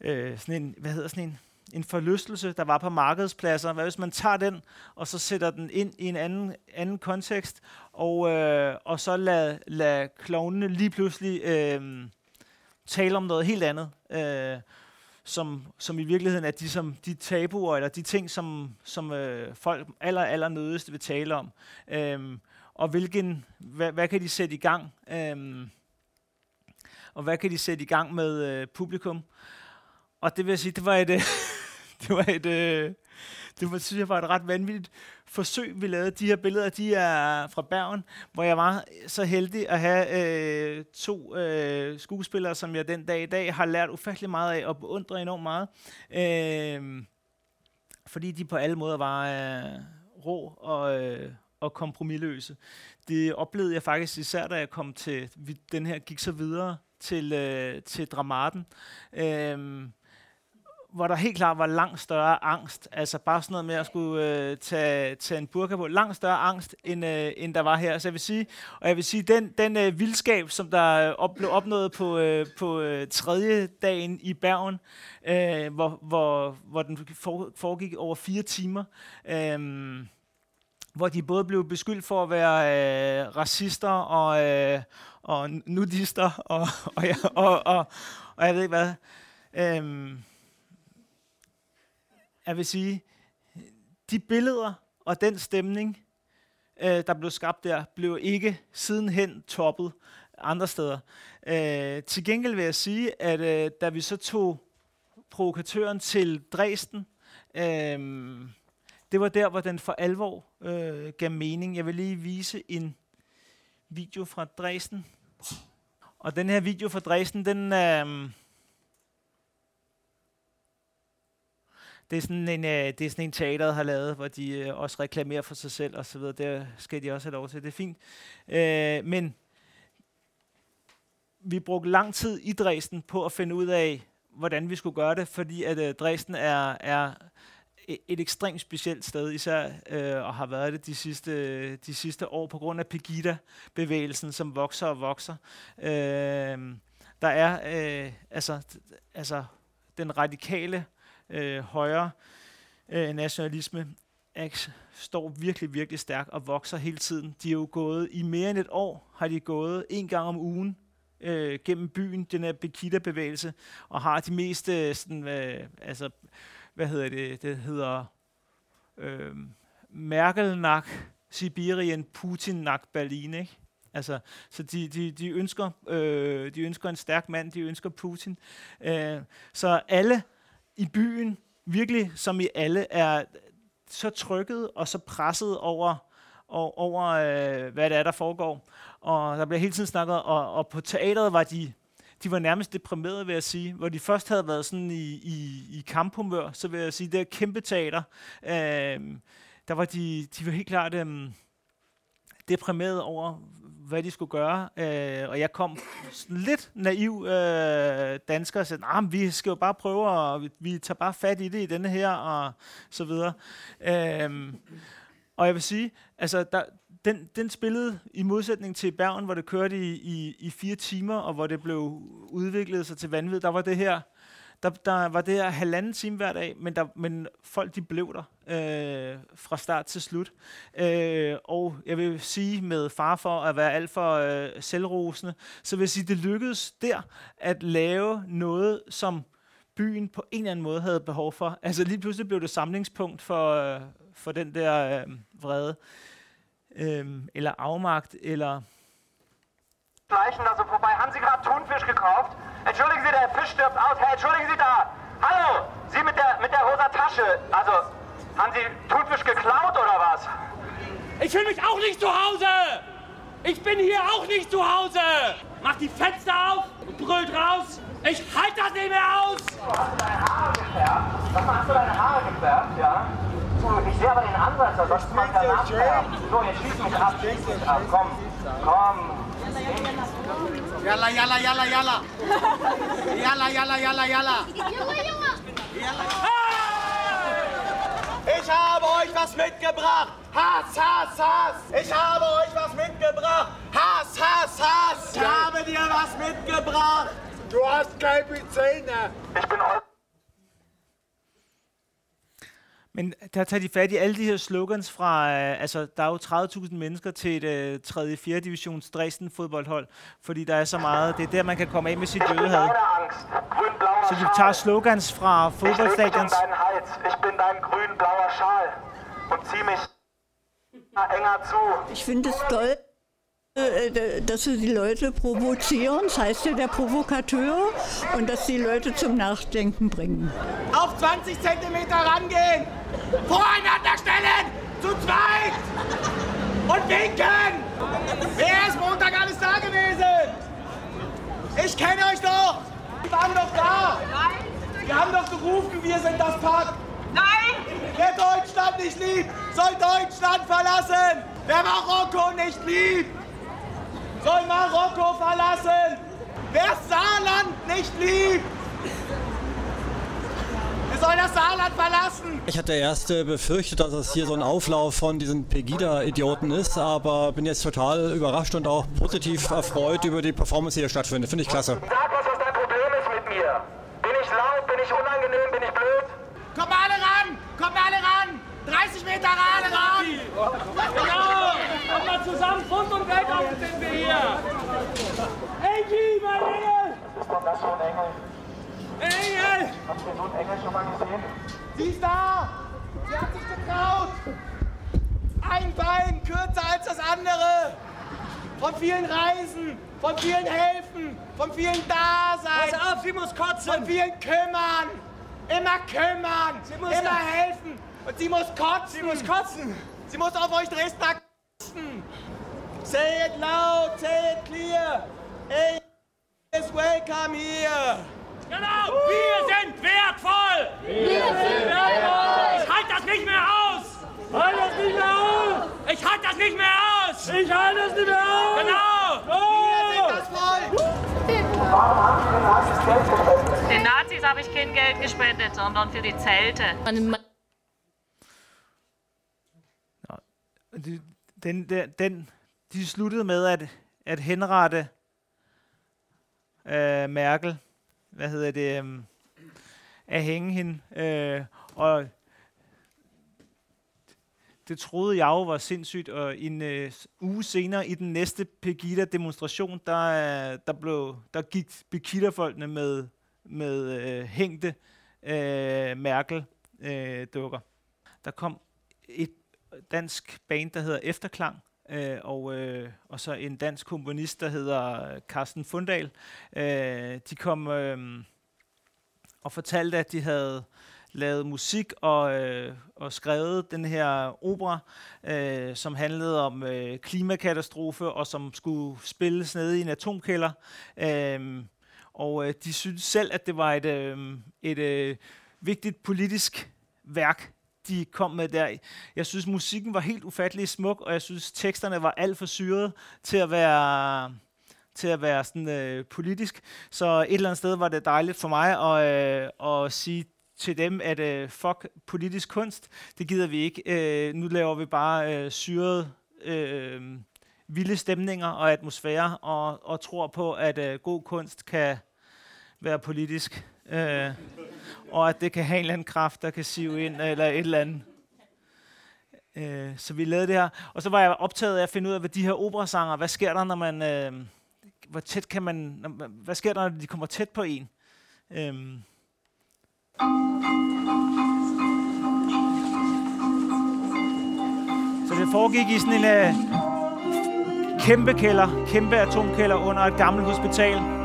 Speaker 3: øh, sådan en, hvad hedder sådan en, en forlystelse, der var på markedspladser. Hvad hvis man tager den, og så sætter den ind i en anden, anden kontekst, og, øh, og så lader lad klovnene lige pludselig øh, tale om noget helt andet, øh, som, som i virkeligheden er de, som, de tabuer, eller de ting, som, som øh, folk aller, aller nødigste vil tale om. Øh, og hvilken, hvad, hvad kan de sætte i gang? Øhm, og hvad kan de sætte i gang med øh, publikum? Og det vil jeg sige, det var et, øh, det var et, øh, det var, synes jeg var et ret vanvittigt forsøg, vi lavede. De her billeder, de er fra Bergen, hvor jeg var så heldig at have øh, to øh, skuespillere, som jeg den dag i dag har lært ufattelig meget af og beundret enormt meget. Øh, fordi de på alle måder var øh, rå og, øh, og kompromilløse. Det oplevede jeg faktisk især, da jeg kom til, den her gik så videre til, øh, til Dramaten. Øh, hvor der helt klart var langt større angst. Altså bare sådan noget med at skulle øh, tage, tage en burka på. Langt større angst, end, øh, end der var her. Så jeg vil sige, og jeg vil sige, den, den øh, vildskab, som der øh, op, blev opnået på, øh, på øh, tredje dagen i Bergen, øh, hvor, hvor, hvor den foregik over fire timer, øh, hvor de både blev beskyldt for at være øh, racister og, øh, og nudister og, og, og, og, og, og jeg ved ikke hvad. Øhm, jeg vil sige, de billeder og den stemning, øh, der blev skabt der, blev ikke sidenhen toppet andre steder. Øh, til gengæld vil jeg sige, at øh, da vi så tog provokatøren til Dresden, øh, det var der, hvor den for alvor øh, gav mening. Jeg vil lige vise en video fra Dresden. Og den her video fra Dresden, den... Øh, det er sådan en, øh, det er sådan en teater, der har lavet, hvor de øh, også reklamerer for sig selv og så videre. Det skal de også have lov til. Det er fint. Øh, men vi brugte lang tid i Dresden på at finde ud af, hvordan vi skulle gøre det, fordi at øh, Dresden er, er et ekstremt specielt sted, især øh, og har været det de sidste, de sidste år på grund af Pegida-bevægelsen, som vokser og vokser. Øh, der er øh, altså, altså den radikale øh, højre øh, nationalisme er, står virkelig, virkelig stærk og vokser hele tiden. De er jo gået, i mere end et år har de gået en gang om ugen øh, gennem byen, den her Bekita-bevægelse, og har de mest, øh, sådan, øh, altså, hvad hedder det, det hedder øh, Merkel-nak, Sibirien, Putin-nak, Berlin, ikke? Altså, så de, de, de, ønsker, øh, de ønsker en stærk mand, de ønsker Putin. Øh, så alle i byen, virkelig som i alle, er så trykket og så presset over, over, over øh, hvad det er, der foregår. Og der bliver hele tiden snakket, og, og på teateret var de, de var nærmest deprimerede, vil jeg sige. Hvor de først havde været sådan i, i, i kamphumør, så vil jeg sige, det er kæmpe teater. Øh, der var de, de var helt klart, øh, deprimeret over, hvad de skulle gøre. Øh, og jeg kom sådan lidt naiv øh, dansker og sagde, nah, vi skal jo bare prøve, og vi, vi tager bare fat i det i denne her, og så videre. Øh, og jeg vil sige, altså, der, den, den spillede i modsætning til Bergen, hvor det kørte i, i, i fire timer, og hvor det blev udviklet sig til vanvid, der var det her der, der var det her halvanden time hver dag, men, der, men folk de blev der øh, fra start til slut. Øh, og jeg vil sige med far for at være alt for øh, selvrosende, så vil jeg sige, det lykkedes der at lave noget, som byen på en eller anden måde havde behov for. Altså lige pludselig blev det samlingspunkt for, øh, for den der øh, vrede, øh, eller afmagt, eller
Speaker 6: Schleichen da so vorbei. Haben Sie gerade Thunfisch gekauft? Entschuldigen Sie, der Fisch stirbt aus. Hey, entschuldigen Sie da. Hallo, Sie mit der, mit der rosa Tasche. Also, haben Sie Thunfisch geklaut oder was?
Speaker 7: Ich fühle mich auch nicht zu Hause! Ich bin hier auch nicht zu Hause! Mach die Fenster auf und brüllt raus! Ich halte das nicht mehr aus!
Speaker 6: Hast du deine Haare gefärbt? Mal, hast du deine Haare gefärbt, ja? Ich sehe aber den Ansatz, da sollst du mal keinen abfärben. So, jetzt schieß mich ab, schieß mich ab. Komm, komm.
Speaker 5: Yalla, yalla, yalla, yalla. Yalla, yalla, yalla, yalla.
Speaker 7: Ich habe euch was mitgebracht! Hass, Hass, Hass! Ich habe euch was mitgebracht! Hass, Hass, Hass! Ich habe dir was mitgebracht!
Speaker 5: Du hast keine Zähne.
Speaker 6: Ich bin
Speaker 3: Men der tager de fat i alle de her slogans fra, øh, altså der er jo 30.000 mennesker til et øh, 3. 4. divisions Dresden fodboldhold, fordi der er så meget, det er der, man kan komme af med sit jødehad. Så de tager slogans fra fodboldstadions.
Speaker 6: Ich bin dein grün-blauer Schal. Und zieh mich enger zu.
Speaker 8: Ich finde es toll, dass sie die Leute provozieren, das heißt ja der Provokateur, und dass die Leute zum Nachdenken bringen.
Speaker 7: Auf 20 Zentimeter rangehen! Voreinander stellen! Zu zweit! Und winken! Wer ist Montag alles da gewesen? Ich kenne euch doch! Wir waren doch da! Wir haben doch gerufen, wir sind das Pack! Nein! Wer Deutschland nicht liebt, soll Deutschland verlassen! Wer Marokko nicht liebt, soll Marokko verlassen! Wer Saarland nicht liebt, er soll das Saarland verlassen!
Speaker 9: Ich hatte erst äh, befürchtet, dass es hier so ein Auflauf von diesen Pegida-Idioten ist, aber bin jetzt total überrascht und auch positiv erfreut über die Performance, die hier stattfindet. Finde ich klasse.
Speaker 6: Sag, was das dein Problem ist mit mir. Bin ich laut? Bin ich unangenehm? Bin ich blöd?
Speaker 7: Kommt mal alle ran! Kommt mal alle ran! 30 Meter ran, ran! Genau! Kommt mal zusammen, Sind wir hier! Enki, mein Engel!
Speaker 6: Ist doch das so ein Engel?
Speaker 7: Engel!
Speaker 6: Habt ihr so einen Engel schon mal gesehen?
Speaker 7: Sie ist da! Sie hat sich getraut! Ein Bein kürzer als das andere! Von vielen Reisen, von vielen Helfen, von vielen Dasein! Pass auf, sie muss kotzen! Von vielen kümmern! Immer kümmern! immer helfen! Und sie muss kotzen! Sie muss kotzen! Sie muss auf euch Dresdner kotzen! Say it loud, say it clear! Hey, is welcome here! Genau! Wir sind wertvoll! Wir sind wertvoll! Ich halte das nicht mehr aus! Halt das nicht mehr aus! Ich halte das nicht mehr aus! Ich halte das nicht mehr aus! Genau! Wir sind das Volk!
Speaker 10: Den Nazis habe ich kein Geld gespendet, sondern für die Zelte.
Speaker 3: De- Den, den, den, de sluttede med at, at henrette øh, Merkel, hvad hedder det, øh, at hænge hende, øh, og det troede jeg jo var sindssygt, og en øh, uge senere i den næste Pegida-demonstration, der, øh, der, blev, der gik Pegida-folkene med, med øh, hængte øh, Merkel-dukker. Øh, der kom et dansk band, der hedder Efterklang, øh, og, øh, og så en dansk komponist, der hedder Carsten Fundal. Øh, de kom øh, og fortalte, at de havde lavet musik og, øh, og skrevet den her opera, øh, som handlede om øh, klimakatastrofe, og som skulle spilles nede i en atomkælder. Øh, og øh, de syntes selv, at det var et, øh, et øh, vigtigt politisk værk, de kom med der. Jeg synes, musikken var helt ufattelig smuk, og jeg synes, teksterne var alt for syrede til at være til at være sådan øh, politisk. Så et eller andet sted var det dejligt for mig at, øh, at sige til dem, at øh, fuck politisk kunst, det gider vi ikke. Øh, nu laver vi bare øh, syret øh, vilde stemninger og atmosfære, og, og tror på, at øh, god kunst kan være politisk. Øh, og at det kan have en eller anden kraft, der kan sive ind, eller et eller andet. Øh, så vi lavede det her. Og så var jeg optaget af at finde ud af, hvad de her operasanger, hvad sker der, når man... Øh, hvor tæt kan man... Når, hvad sker der, når de kommer tæt på en? Øh, så det foregik i sådan en øh, kæmpe kælder, kæmpe atomkælder under et gammelt hospital.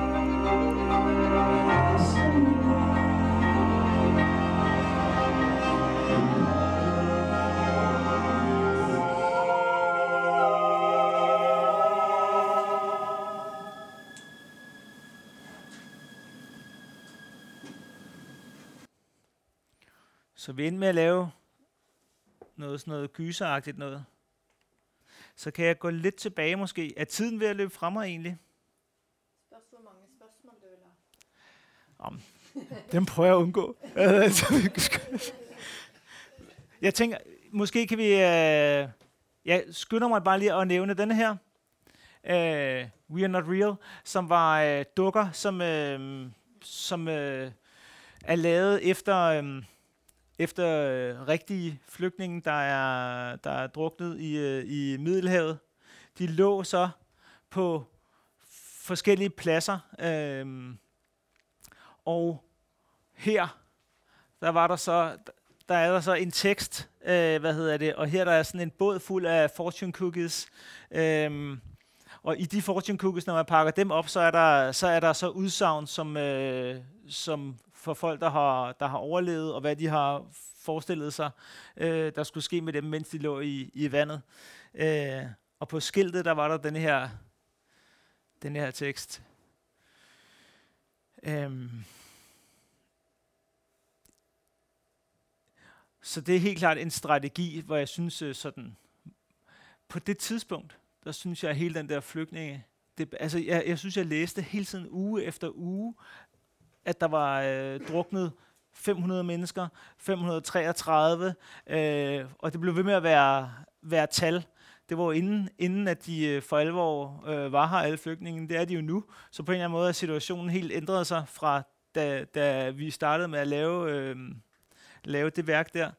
Speaker 3: Så vi endte med at lave noget sådan noget gyseragtigt noget. Så kan jeg gå lidt tilbage måske. Er tiden ved at løbe frem mig egentlig?
Speaker 2: Hvor mange spørgsmål du vil have.
Speaker 3: Om, dem prøver jeg at undgå. jeg tænker, måske kan vi... Øh, jeg skynder mig bare lige at nævne denne her. Øh, We Are Not Real, som var øh, dukker, som, øh, som øh, er lavet efter... Øh, efter øh, rigtige flygtninge, der er, der er druknet i, øh, i Middelhavet. De lå så på forskellige pladser. Øh, og her, der var der så, der er der så en tekst, øh, hvad hedder det, og her der er sådan en båd fuld af fortune cookies. Øh, og i de fortune cookies, når man pakker dem op, så er der så, er der så udsagn, som, øh, som for folk, der har, der har overlevet, og hvad de har forestillet sig, øh, der skulle ske med dem, mens de lå i, i vandet. Øh, og på skiltet, der var der den her, den her tekst. Øhm. Så det er helt klart en strategi, hvor jeg synes øh, sådan, på det tidspunkt, der synes jeg, at hele den der flygtninge, det, altså jeg, jeg synes, jeg læste hele tiden uge efter uge, at der var øh, druknet 500 mennesker, 533, øh, og det blev ved med at være, være tal. Det var jo inden, inden at de øh, for alvor øh, var her, alle flygtningene. Det er de jo nu. Så på en eller anden måde er situationen helt ændret sig fra, da, da vi startede med at lave, øh, lave det værk der.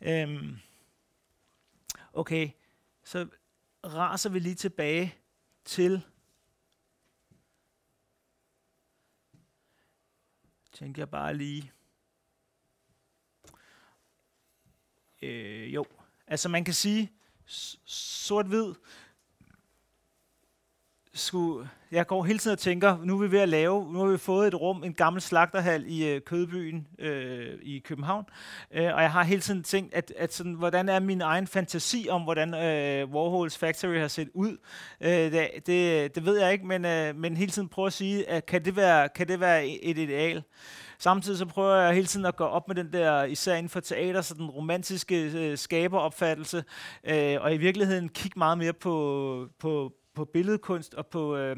Speaker 3: Øh, okay, så raser vi lige tilbage til tænker jeg bare lige. Øh, jo, altså man kan sige, sort-hvid, skulle, jeg går hele tiden og tænker, nu er vi ved at lave, nu har vi fået et rum, en gammel slagterhal i øh, Kødbyen øh, i København, øh, og jeg har hele tiden tænkt, at, at sådan, hvordan er min egen fantasi om, hvordan øh, Warhols Factory har set ud, øh, det, det, det ved jeg ikke, men, øh, men hele tiden prøver at sige, at kan det være, kan det være et ideal? Samtidig så prøver jeg hele tiden at gå op med den der, især inden for teater, så den romantiske øh, skaberopfattelse, øh, og i virkeligheden kigge meget mere på, på, på billedkunst og på, øh,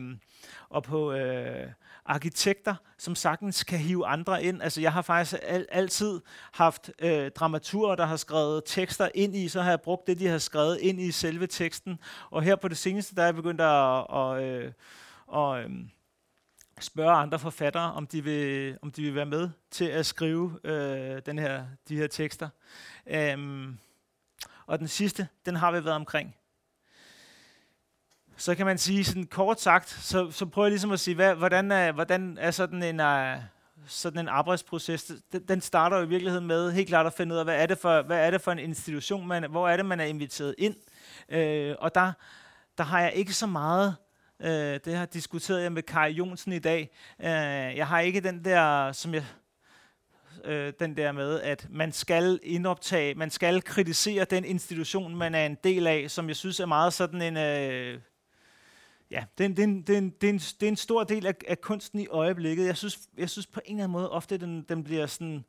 Speaker 3: og på øh, arkitekter, som sagtens kan hive andre ind. Altså jeg har faktisk al, altid haft øh, dramaturer, der har skrevet tekster ind i, så har jeg brugt det, de har skrevet ind i selve teksten. Og her på det seneste, der er jeg begyndt at, at, øh, at, og, at spørge andre forfattere, om de vil, om de vil være med til at skrive øh, den her, de her tekster. Øhm, og den sidste, den har vi været omkring. Så kan man sige sådan kort sagt, så, så prøver jeg ligesom at sige, hvad, hvordan, er, hvordan er sådan en, uh, sådan en arbejdsproces? Den, den starter jo i virkeligheden med helt klart at finde ud af, hvad er det for, hvad er det for en institution, man, hvor er det, man er inviteret ind? Uh, og der, der har jeg ikke så meget Øh, det har diskuteret jeg med Kai Jonsen i dag. Øh, jeg har ikke den der, som jeg, øh, den der med, at man skal indoptage, man skal kritisere den institution, man er en del af, som jeg synes er meget sådan en... Øh, ja, det er en, det, er en, det, er en, det, er en, det er en stor del af, af kunsten i øjeblikket. Jeg synes, jeg synes på en eller anden måde ofte, den, den bliver sådan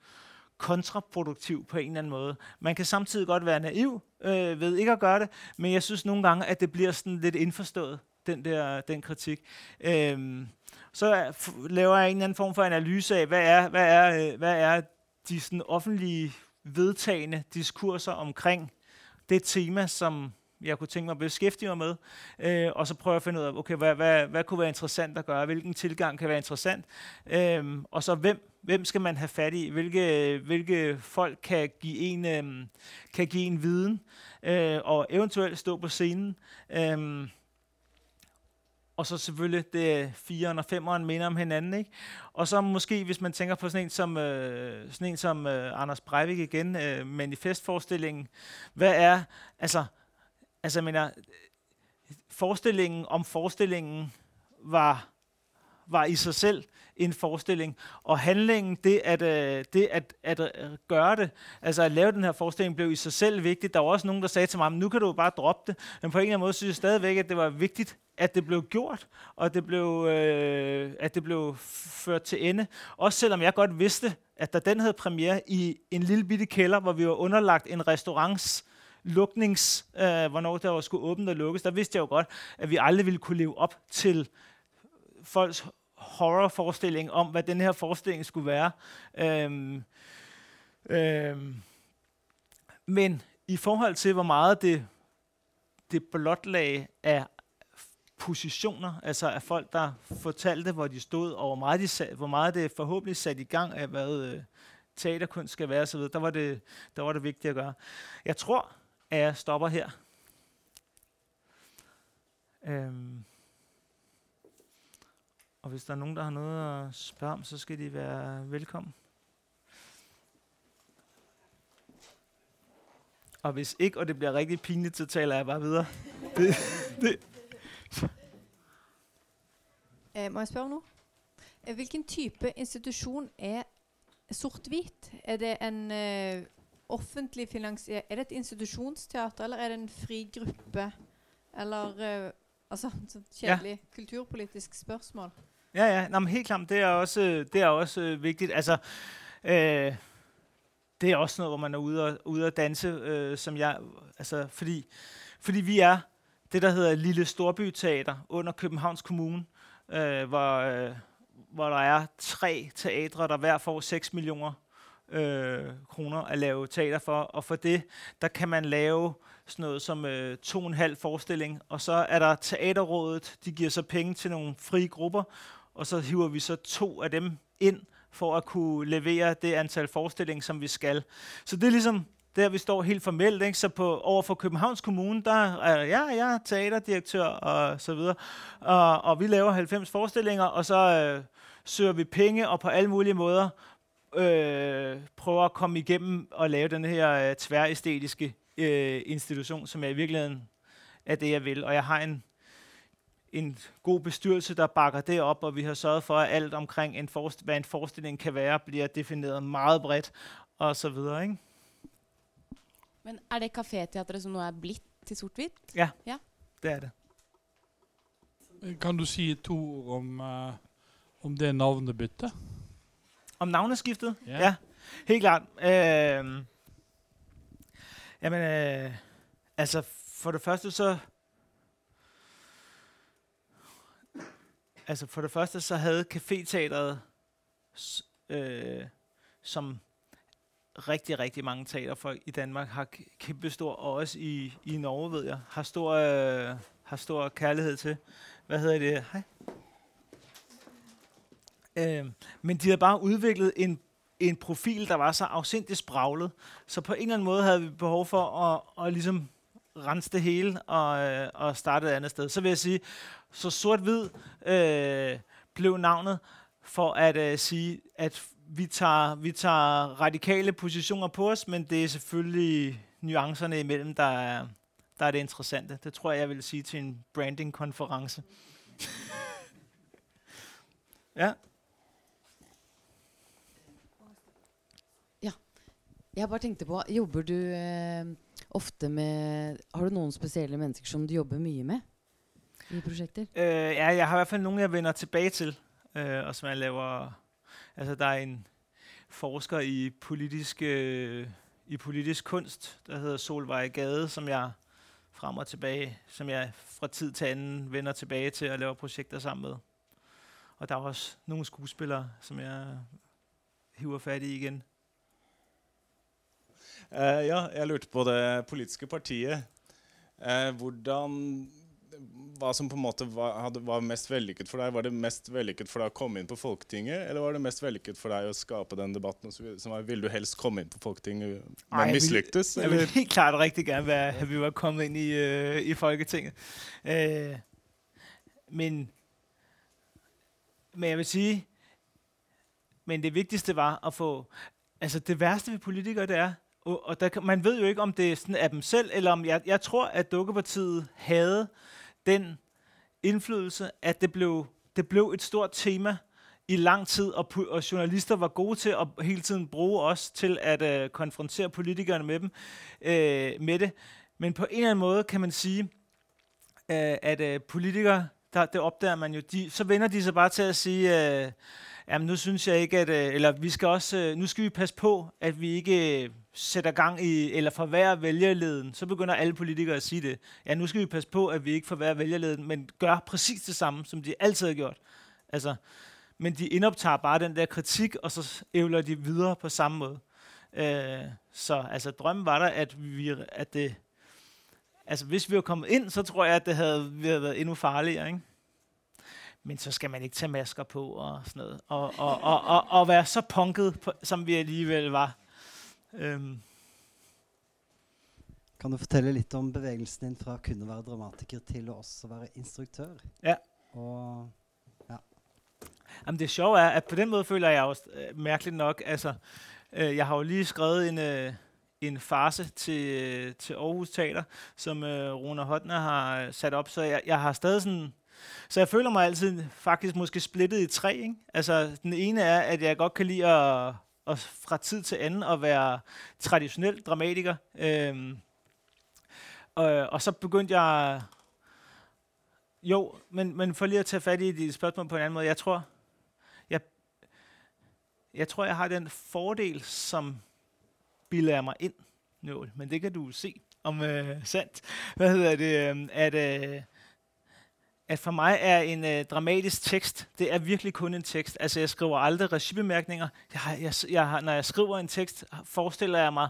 Speaker 3: kontraproduktiv på en eller anden måde. Man kan samtidig godt være naiv øh, ved ikke at gøre det, men jeg synes nogle gange, at det bliver sådan lidt indforstået, den der den kritik. Øhm, så laver jeg en eller anden form for analyse af, hvad er, hvad er, øh, hvad er de sådan offentlige vedtagende diskurser omkring det tema, som jeg kunne tænke mig at beskæftige mig med, øh, og så prøve at finde ud af, okay, hvad, hvad, hvad kunne være interessant at gøre, hvilken tilgang kan være interessant, øh, og så hvem, hvem skal man have fat i, hvilke, hvilke folk kan give en, øh, kan give en viden, øh, og eventuelt stå på scenen. Øh, og så selvfølgelig det 4'eren og 5'eren minder om hinanden. Ikke? Og så måske, hvis man tænker på sådan en som, øh, sådan en som øh, Anders Breivik igen, øh, manifestforestillingen, hvad er, altså, altså jeg mener, forestillingen om forestillingen var, var i sig selv en forestilling, og handlingen, det at, øh, det at, at øh, gøre det, altså at lave den her forestilling, blev i sig selv vigtigt. Der var også nogen, der sagde til mig, nu kan du bare droppe det, men på en eller anden måde synes jeg stadigvæk, at det var vigtigt, at det blev gjort, og det blev, øh, at det blev ført til ende. Også selvom jeg godt vidste, at da den havde premiere i en lille bitte kælder, hvor vi var underlagt en restaurants luknings, øh, hvornår der var skulle åbne og lukkes, der vidste jeg jo godt, at vi aldrig ville kunne leve op til folks horrorforestilling om, hvad den her forestilling skulle være. Øhm, øhm, men i forhold til, hvor meget det, det blotlag af positioner, altså af folk, der fortalte, hvor de stod, og hvor meget, de sat, hvor meget det forhåbentlig sat i gang af, hvad øh, teaterkunst skal være osv., der var, det, der var det vigtigt at gøre. Jeg tror, at jeg stopper her. Øhm. Og hvis der er nogen, der har noget at spørge om, så skal de være velkommen. Og hvis ikke, og det bliver rigtig pinligt, så taler jeg bare videre. det, det.
Speaker 2: Eh, må jeg spørge nu? Eh, hvilken type institution er sort-hvit? Er det en eh, offentlig finansiert Er det et institusjonsteater, eller er det en fri gruppe? Eller eh, Altså, så kjedelig ja. kulturpolitisk spørsmål.
Speaker 3: Ja, ja. Nå, men helt klart, det er også, det er også øh, vigtigt. Altså, øh, det er også noget, hvor man er ude og, ude og danse, øh, som jeg, altså, fordi, fordi vi er det, der hedder Lille Storbyteater under Københavns Kommune, øh, hvor, øh, hvor der er tre teatre, der hver får 6 millioner øh, kroner at lave teater for, og for det, der kan man lave sådan noget som øh, to og en halv forestilling, og så er der teaterrådet, de giver så penge til nogle frie grupper, og så hiver vi så to af dem ind, for at kunne levere det antal forestillinger, som vi skal. Så det er ligesom der, vi står helt formelt. Ikke? Så på, over for Københavns Kommune, der er ja, jeg er teaterdirektør og så videre. Og, og vi laver 90 forestillinger, og så øh, søger vi penge, og på alle mulige måder øh, prøver at komme igennem og lave den her øh, tværæstetiske øh, institution, som jeg i virkeligheden er det, jeg vil. Og jeg har en, en god bestyrelse, der bakker det op, og vi har sørget for, at alt omkring, en hvad en forestilling kan være, bliver defineret meget bredt, og så videre. Ikke?
Speaker 11: Men er det kaféteatret, som nu er blitt til sort-hvidt?
Speaker 3: Ja, ja, det er det.
Speaker 12: Kan du sige to ord om, uh, om det navnebytte?
Speaker 3: Om navneskiftet? Ja. ja. Helt klart. Øh, jamen, øh, altså for det første så... Altså for det første så havde Caféteateret, øh, som rigtig, rigtig mange teaterfolk i Danmark har kæmpe stor, og også i, i Norge, ved jeg, har stor, øh, har stor kærlighed til. Hvad hedder det? Hej. Øh, men de havde bare udviklet en, en profil, der var så afsindigt spraglet. Så på en eller anden måde havde vi behov for at, at ligesom rense det hele og, øh, og starte et andet sted. Så vil jeg sige, så sort-hvid øh, blev navnet for at øh, sige, at vi tager, vi tager radikale positioner på os, men det er selvfølgelig nuancerne imellem, der er, der er det interessante. Det tror jeg, jeg vil sige til en branding-konference. ja.
Speaker 11: Jeg bare tenkte på, Jobber du eh, ofte med Har du noen spesielle mennesker som du jobber mye med i prosjekter?
Speaker 3: Uh, ja, jeg har i hvert fall noen jeg vender tilbake til, uh, og som jeg laver Altså, der er en forsker i politisk, uh, i politisk kunst, der hedder Solvej Gade, som jeg frem og tilbage, som jeg fra tid til anden vender tilbage til og laver projekter sammen med. Og der er også nogle skuespillere, som jeg hiver fat i igen.
Speaker 13: Uh, ja, jeg lurte på det politiske partiet. Uh, hvordan hva som på en måte var, hadde, var, mest vellykket for deg? Var det mest vellykket for deg å komme inn på Folketinget, eller var det mest vellykket for deg å skape den debatten? Som var, Ville du helst komme inn på Folketinget, men mislyktes?
Speaker 3: Jeg vil, jeg vil helt klart rigtig gerne være, vi var kommet ind i, øh, i Folketinget. Øh, men, men jeg vil sige, men det vigtigste var at få, altså det værste ved politikere, det er, og, og der, man ved jo ikke, om det er sådan af dem selv, eller om, jeg, jeg tror, at Dukkepartiet havde den indflydelse, at det blev, det blev et stort tema i lang tid, og, og journalister var gode til at hele tiden bruge os til at øh, konfrontere politikerne med dem øh, med det. Men på en eller anden måde kan man sige, øh, at øh, politikere, der, det opdager man jo, de, så vender de sig bare til at sige, øh, jamen nu synes jeg ikke, at, øh, eller vi skal også, øh, nu skal vi passe på, at vi ikke øh, sætter gang i, eller forværrer vælgerleden, så begynder alle politikere at sige det. Ja, nu skal vi passe på, at vi ikke forværrer vælgerleden, men gør præcis det samme, som de altid har gjort. Altså, men de indoptager bare den der kritik, og så ævler de videre på samme måde. Øh, så altså, drømmen var der, at, vi, at det, altså, hvis vi var kommet ind, så tror jeg, at det havde, vi havde været endnu farligere, ikke? Men så skal man ikke tage masker på og sådan noget. Og, og, og, og, og være så punket, på, som vi alligevel var. Um.
Speaker 14: Kan du fortelle litt om bevegelsen din fra å være dramatiker til å også være instruktør?
Speaker 3: Ja.
Speaker 14: Og, ja.
Speaker 3: Jamen det sjove er, at på den måde føler jeg også øh, mærkeligt nok, altså, øh, jeg har jo lige skrevet en, øh, en farse til, øh, til Aarhus Teater, som øh, Rune Hotner har sat op, så jeg, jeg har stadig sådan, så jeg føler mig altid faktisk måske splittet i tre, ikke? Altså, den ene er, at jeg godt kan lide at og fra tid til anden at være traditionel dramatiker. Øhm, og, og så begyndte jeg... Jo, men, men for lige at tage fat i dit spørgsmål på en anden måde. Jeg tror, jeg, jeg tror, jeg har den fordel, som bilder mig ind, Nål, men det kan du se om øh, sandt. Hvad hedder det? Øh, at, øh, at for mig er en øh, dramatisk tekst, det er virkelig kun en tekst. Altså jeg skriver aldrig regibemærkninger. Jeg, har, jeg, jeg har, når jeg skriver en tekst, forestiller jeg mig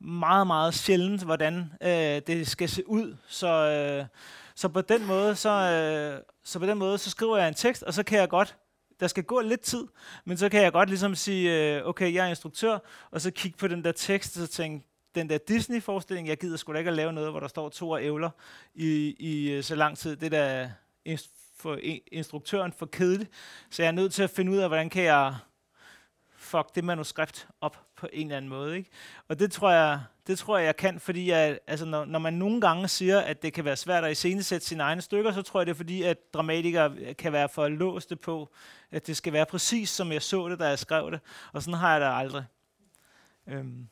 Speaker 3: meget, meget sjældent, hvordan øh, det skal se ud. Så, øh, så på den måde, så, øh, så på den måde, så skriver jeg en tekst, og så kan jeg godt der skal gå lidt tid, men så kan jeg godt ligesom sige, øh, okay, jeg er instruktør, og så kigge på den der tekst, og så tænke, den der Disney-forestilling, jeg gider sgu da ikke at lave noget, hvor der står to og ævler i, i øh, så lang tid. Det der for instruktøren for kedeligt. Så jeg er nødt til at finde ud af, hvordan kan jeg fuck det manuskript op på en eller anden måde. Ikke? Og det tror jeg, det tror jeg, jeg kan, fordi jeg, altså, når, når man nogle gange siger, at det kan være svært at iscenesætte sine egne stykker, så tror jeg, det er fordi, at dramatikere kan være for låste på, at det skal være præcis, som jeg så det, da jeg skrev det. Og sådan har jeg det aldrig. Øhm.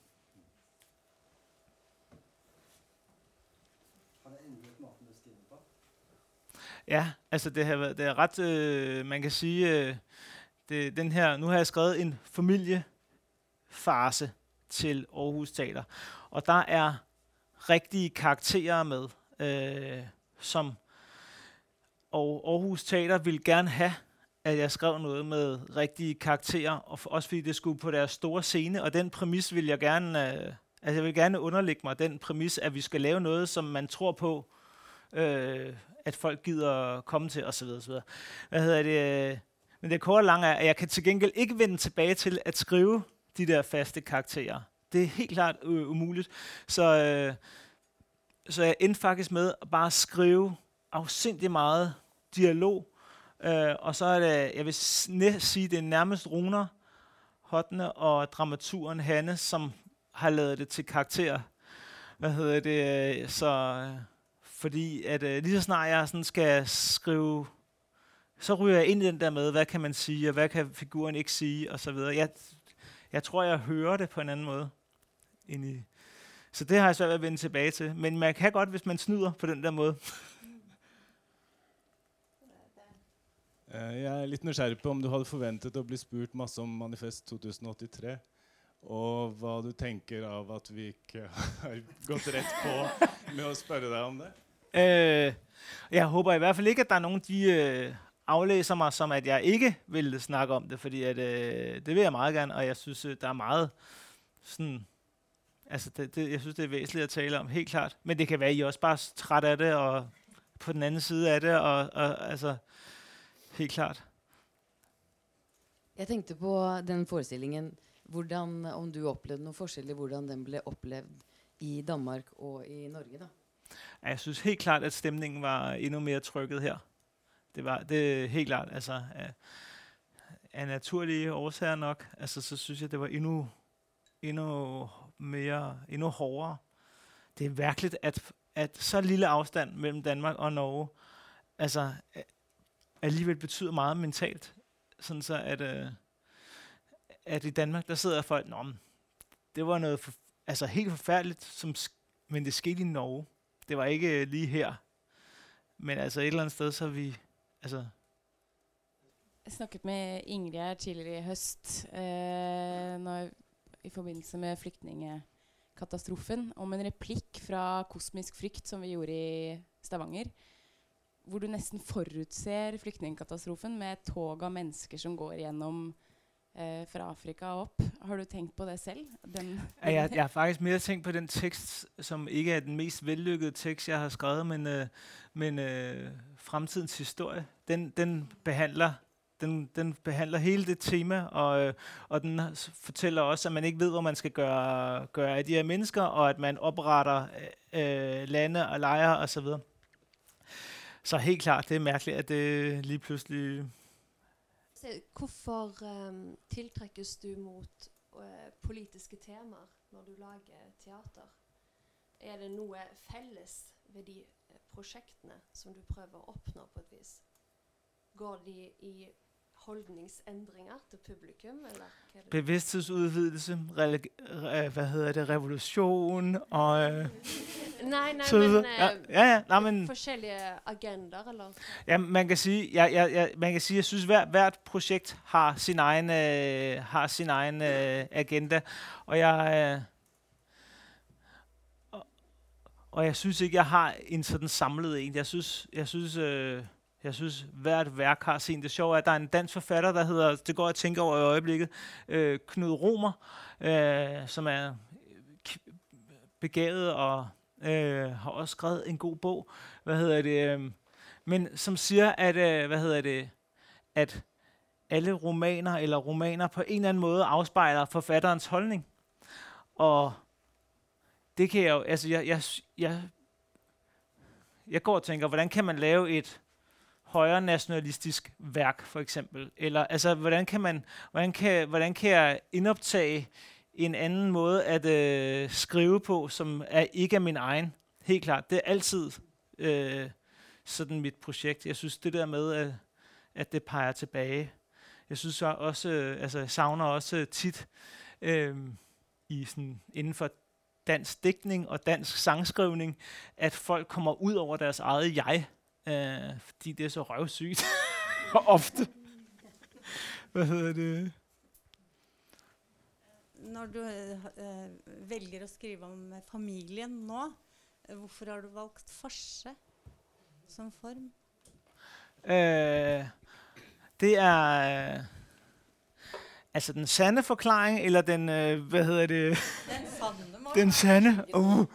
Speaker 3: Ja, altså det har været det er ret, øh, man kan sige, øh, det, den her, nu har jeg skrevet en familiefase til Aarhus Teater, og der er rigtige karakterer med, øh, som og Aarhus Teater ville gerne have, at jeg skrev noget med rigtige karakterer, og for, også fordi det skulle på deres store scene, og den præmis vil jeg gerne, øh, altså jeg vil gerne underlægge mig den præmis, at vi skal lave noget, som man tror på, øh, at folk gider komme til, osv. osv. Hvad hedder det? Øh, men det korte og lange er, at jeg kan til gengæld ikke vende tilbage til at skrive de der faste karakterer. Det er helt klart øh, umuligt. Så, øh, så jeg endte faktisk med at bare skrive afsindig meget dialog. Øh, og så er det, jeg vil sige, det er nærmest Runer, Hotne og dramaturen Hanne, som har lavet det til karakter. Hvad hedder det? Øh, så, øh, fordi at øh, lige så snart jeg sådan skal skrive, så ryger jeg ind i den der med, hvad kan man sige, og hvad kan figuren ikke sige, og så videre. Jeg, jeg tror, jeg hører det på en anden måde. Ind i. Så det har jeg svært ved at vende tilbage til. Men man kan godt, hvis man snyder på den der måde.
Speaker 13: Eh, Jeg er litt nysgjerrig på om du hadde forventet å bli spurt masse om Manifest 2083. Og hva du tenker av at vi ikke har gått rett på med å spørre deg om det.
Speaker 3: Øh, jeg håber i hvert fald ikke, at der er nogen, de øh, aflæser mig, som at jeg ikke vil snakke om det, fordi at, øh, det vil jeg meget gerne, og jeg synes, øh, der er meget sådan... Altså, det, det, jeg synes, det er væsentligt at tale om, helt klart. Men det kan være, at I også bare er træt af det, og på den anden side af det, og, og altså, helt klart.
Speaker 11: Jeg tenkte på den forestillingen, hvordan, om du opplevde noe forskjell i hvordan den ble opplevd i Danmark og i Norge, da.
Speaker 3: Ja, Jeg synes helt klart, at stemningen var endnu mere trykket her. Det var det er helt klart, altså af, af naturlige årsager nok. Altså så synes jeg, det var endnu, endnu mere, endnu hårdere. Det er virkelig, at, at så lille afstand mellem Danmark og Norge, altså alligevel betyder meget mentalt. Sådan så, at, øh, at i Danmark, der sidder folk, Nå, men det var noget for, altså helt forfærdeligt, som, men det skete i Norge. Det var ikke øh, lige her. Men altså et eller andet sted, så vi, altså
Speaker 15: Jeg snakket med Ingrid tidligere i høst eh, når, i forbindelse med flyktningekatastrofen om en replikk fra Kosmisk frykt som vi gjorde i Stavanger. Hvor du nesten forutser flyktningkatastrofen med et tog av mennesker som går gjennom eh, fra Afrika og opp. Har du tenkt på det selv? Den,
Speaker 3: Ja, jeg, jeg har faktisk mere tænkt på den tekst, som ikke er den mest vellykkede tekst, jeg har skrevet, men, øh, men øh, fremtidens historie. Den, den behandler den, den behandler hele det tema, og, øh, og den fortæller også, at man ikke ved, hvor man skal gøre, gøre af de her mennesker, og at man opretter øh, lande og lejre osv. Så, videre. så helt klart, det er mærkeligt, at det lige pludselig
Speaker 16: Se, Hvorfor ehm, um, tiltrekkes du mot uh, politiske temaer når du lager teater? Er det noe felles ved de uh, prosjektene som du prøver å oppnå på et vis? Går de i holdningsendringer til publikum, eller hva er det?
Speaker 3: bevidsthedsudvidelse, re, hvad hedder det, revolution og øh,
Speaker 16: Nei, nei,
Speaker 3: så
Speaker 16: men,
Speaker 3: ja,
Speaker 16: eh,
Speaker 3: ja, ja, nej, men
Speaker 16: Forskjellige agendaer, eller?
Speaker 3: Ja, man kan sige, jeg, jeg, jeg, man kan sige, jeg synes hvert hvert projekt har sin egen øh, har sin egen øh, agenda, og jeg øh, og, og jeg synes ikke jeg har en sådan samlet en. Jeg synes jeg synes øh, jeg synes hvert værk har sin. Det sjove er at der er en dansk forfatter der hedder det går jeg tænker over i øjeblikket øh, Knud Romer, øh, som er k- begavet og øh, har også skrevet en god bog. Hvad hedder det? Øh, men som siger, at, øh, hvad hedder det, at alle romaner eller romaner på en eller anden måde afspejler forfatterens holdning. Og det kan jeg jo, altså jeg, jeg, jeg, jeg går og tænker, hvordan kan man lave et højre nationalistisk værk, for eksempel? Eller altså, hvordan kan man, hvordan kan, hvordan kan jeg indoptage en anden måde at øh, skrive på, som er ikke er min egen? Helt klart, det er altid øh, sådan mit projekt. Jeg synes det der med, at, at det peger tilbage. Jeg synes så også, øh, altså jeg savner også tit øh, i sådan, inden for dansk digtning og dansk sangskrivning, at folk kommer ud over deres eget jeg, øh, fordi det er så røvsygt ofte. Hvad hedder det?
Speaker 17: Når du eh, velger å skrive om eh, familien nå, eh, hvorfor har du valgt farse som form?
Speaker 3: Øh, det er øh, altså den sande forklaring, eller den, øh, hvad hedder det?
Speaker 17: Den sande
Speaker 3: Den sande. Uh.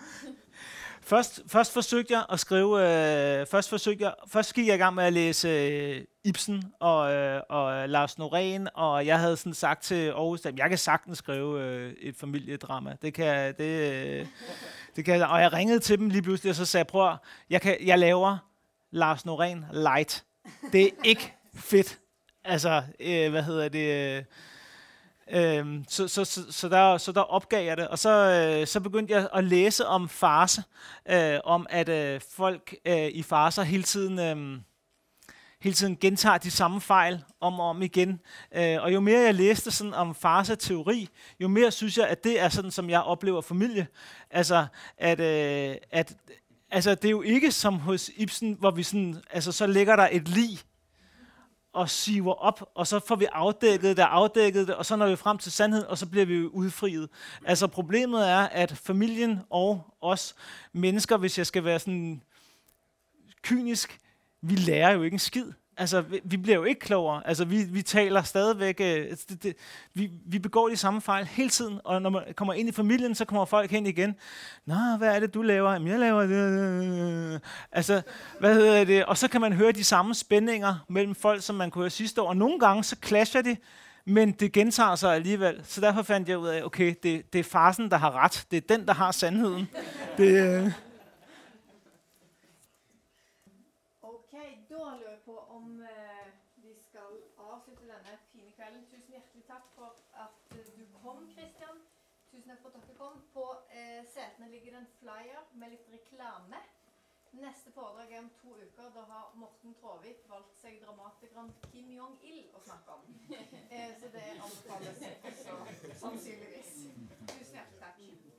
Speaker 3: Først, først forsøgte jeg at skrive, øh, først, forsøgte jeg, først gik jeg i gang med at læse øh, Ibsen og, øh, og Lars Norén, og jeg havde sådan sagt til Aarhus, at jeg kan sagtens skrive øh, et familiedrama. Det kan, det, øh, det kan, og jeg ringede til dem lige pludselig, og så sagde jeg, prøv jeg, kan, jeg laver Lars Norén light. Det er ikke fedt. Altså, øh, hvad hedder det... Øh, Øhm, så, så, så, så, der, så der opgav jeg det, og så, øh, så begyndte jeg at læse om farse, øh, om at øh, folk øh, i farser hele tiden, øh, hele tiden gentager de samme fejl om og om igen. Øh, og jo mere jeg læste sådan om farse-teori, jo mere synes jeg, at det er sådan, som jeg oplever familie. Altså, at, øh, at altså, det er jo ikke som hos Ibsen, hvor vi sådan, altså, så ligger der et lig, og siver op, og så får vi afdækket det, afdækket det, og så når vi frem til sandheden, og så bliver vi udfriet. Altså problemet er, at familien og os mennesker, hvis jeg skal være sådan kynisk, vi lærer jo ikke en skid. Altså, vi, vi bliver jo ikke klogere. Altså, vi, vi taler stadigvæk... Øh, altså, det, det, vi, vi begår de samme fejl hele tiden, og når man kommer ind i familien, så kommer folk hen igen. Nå, hvad er det, du laver? Jamen, jeg laver det. Øh, øh, øh, altså, hvad hedder det? Og så kan man høre de samme spændinger mellem folk, som man kunne høre sidste år. Og nogle gange, så clasher det, men det gentager sig alligevel. Så derfor fandt jeg ud af, okay, det, det er farsen, der har ret. Det er den, der har sandheden. Det, øh,
Speaker 18: Ok, da lurer jeg på om eh, vi skal avslutte denne fine kvelden. Tusen hjertelig takk for at eh, du kom, Kristian. Tusen takk for at dere kom. På eh, setene ligger det en flyer med litt reklame. Neste foredrag er om to uker. Da har Morten Tråvik valgt seg dramatikeren Kim Jong-il å snakke om. Eh, så det anbefales også sannsynligvis. Tusen hjertelig takk.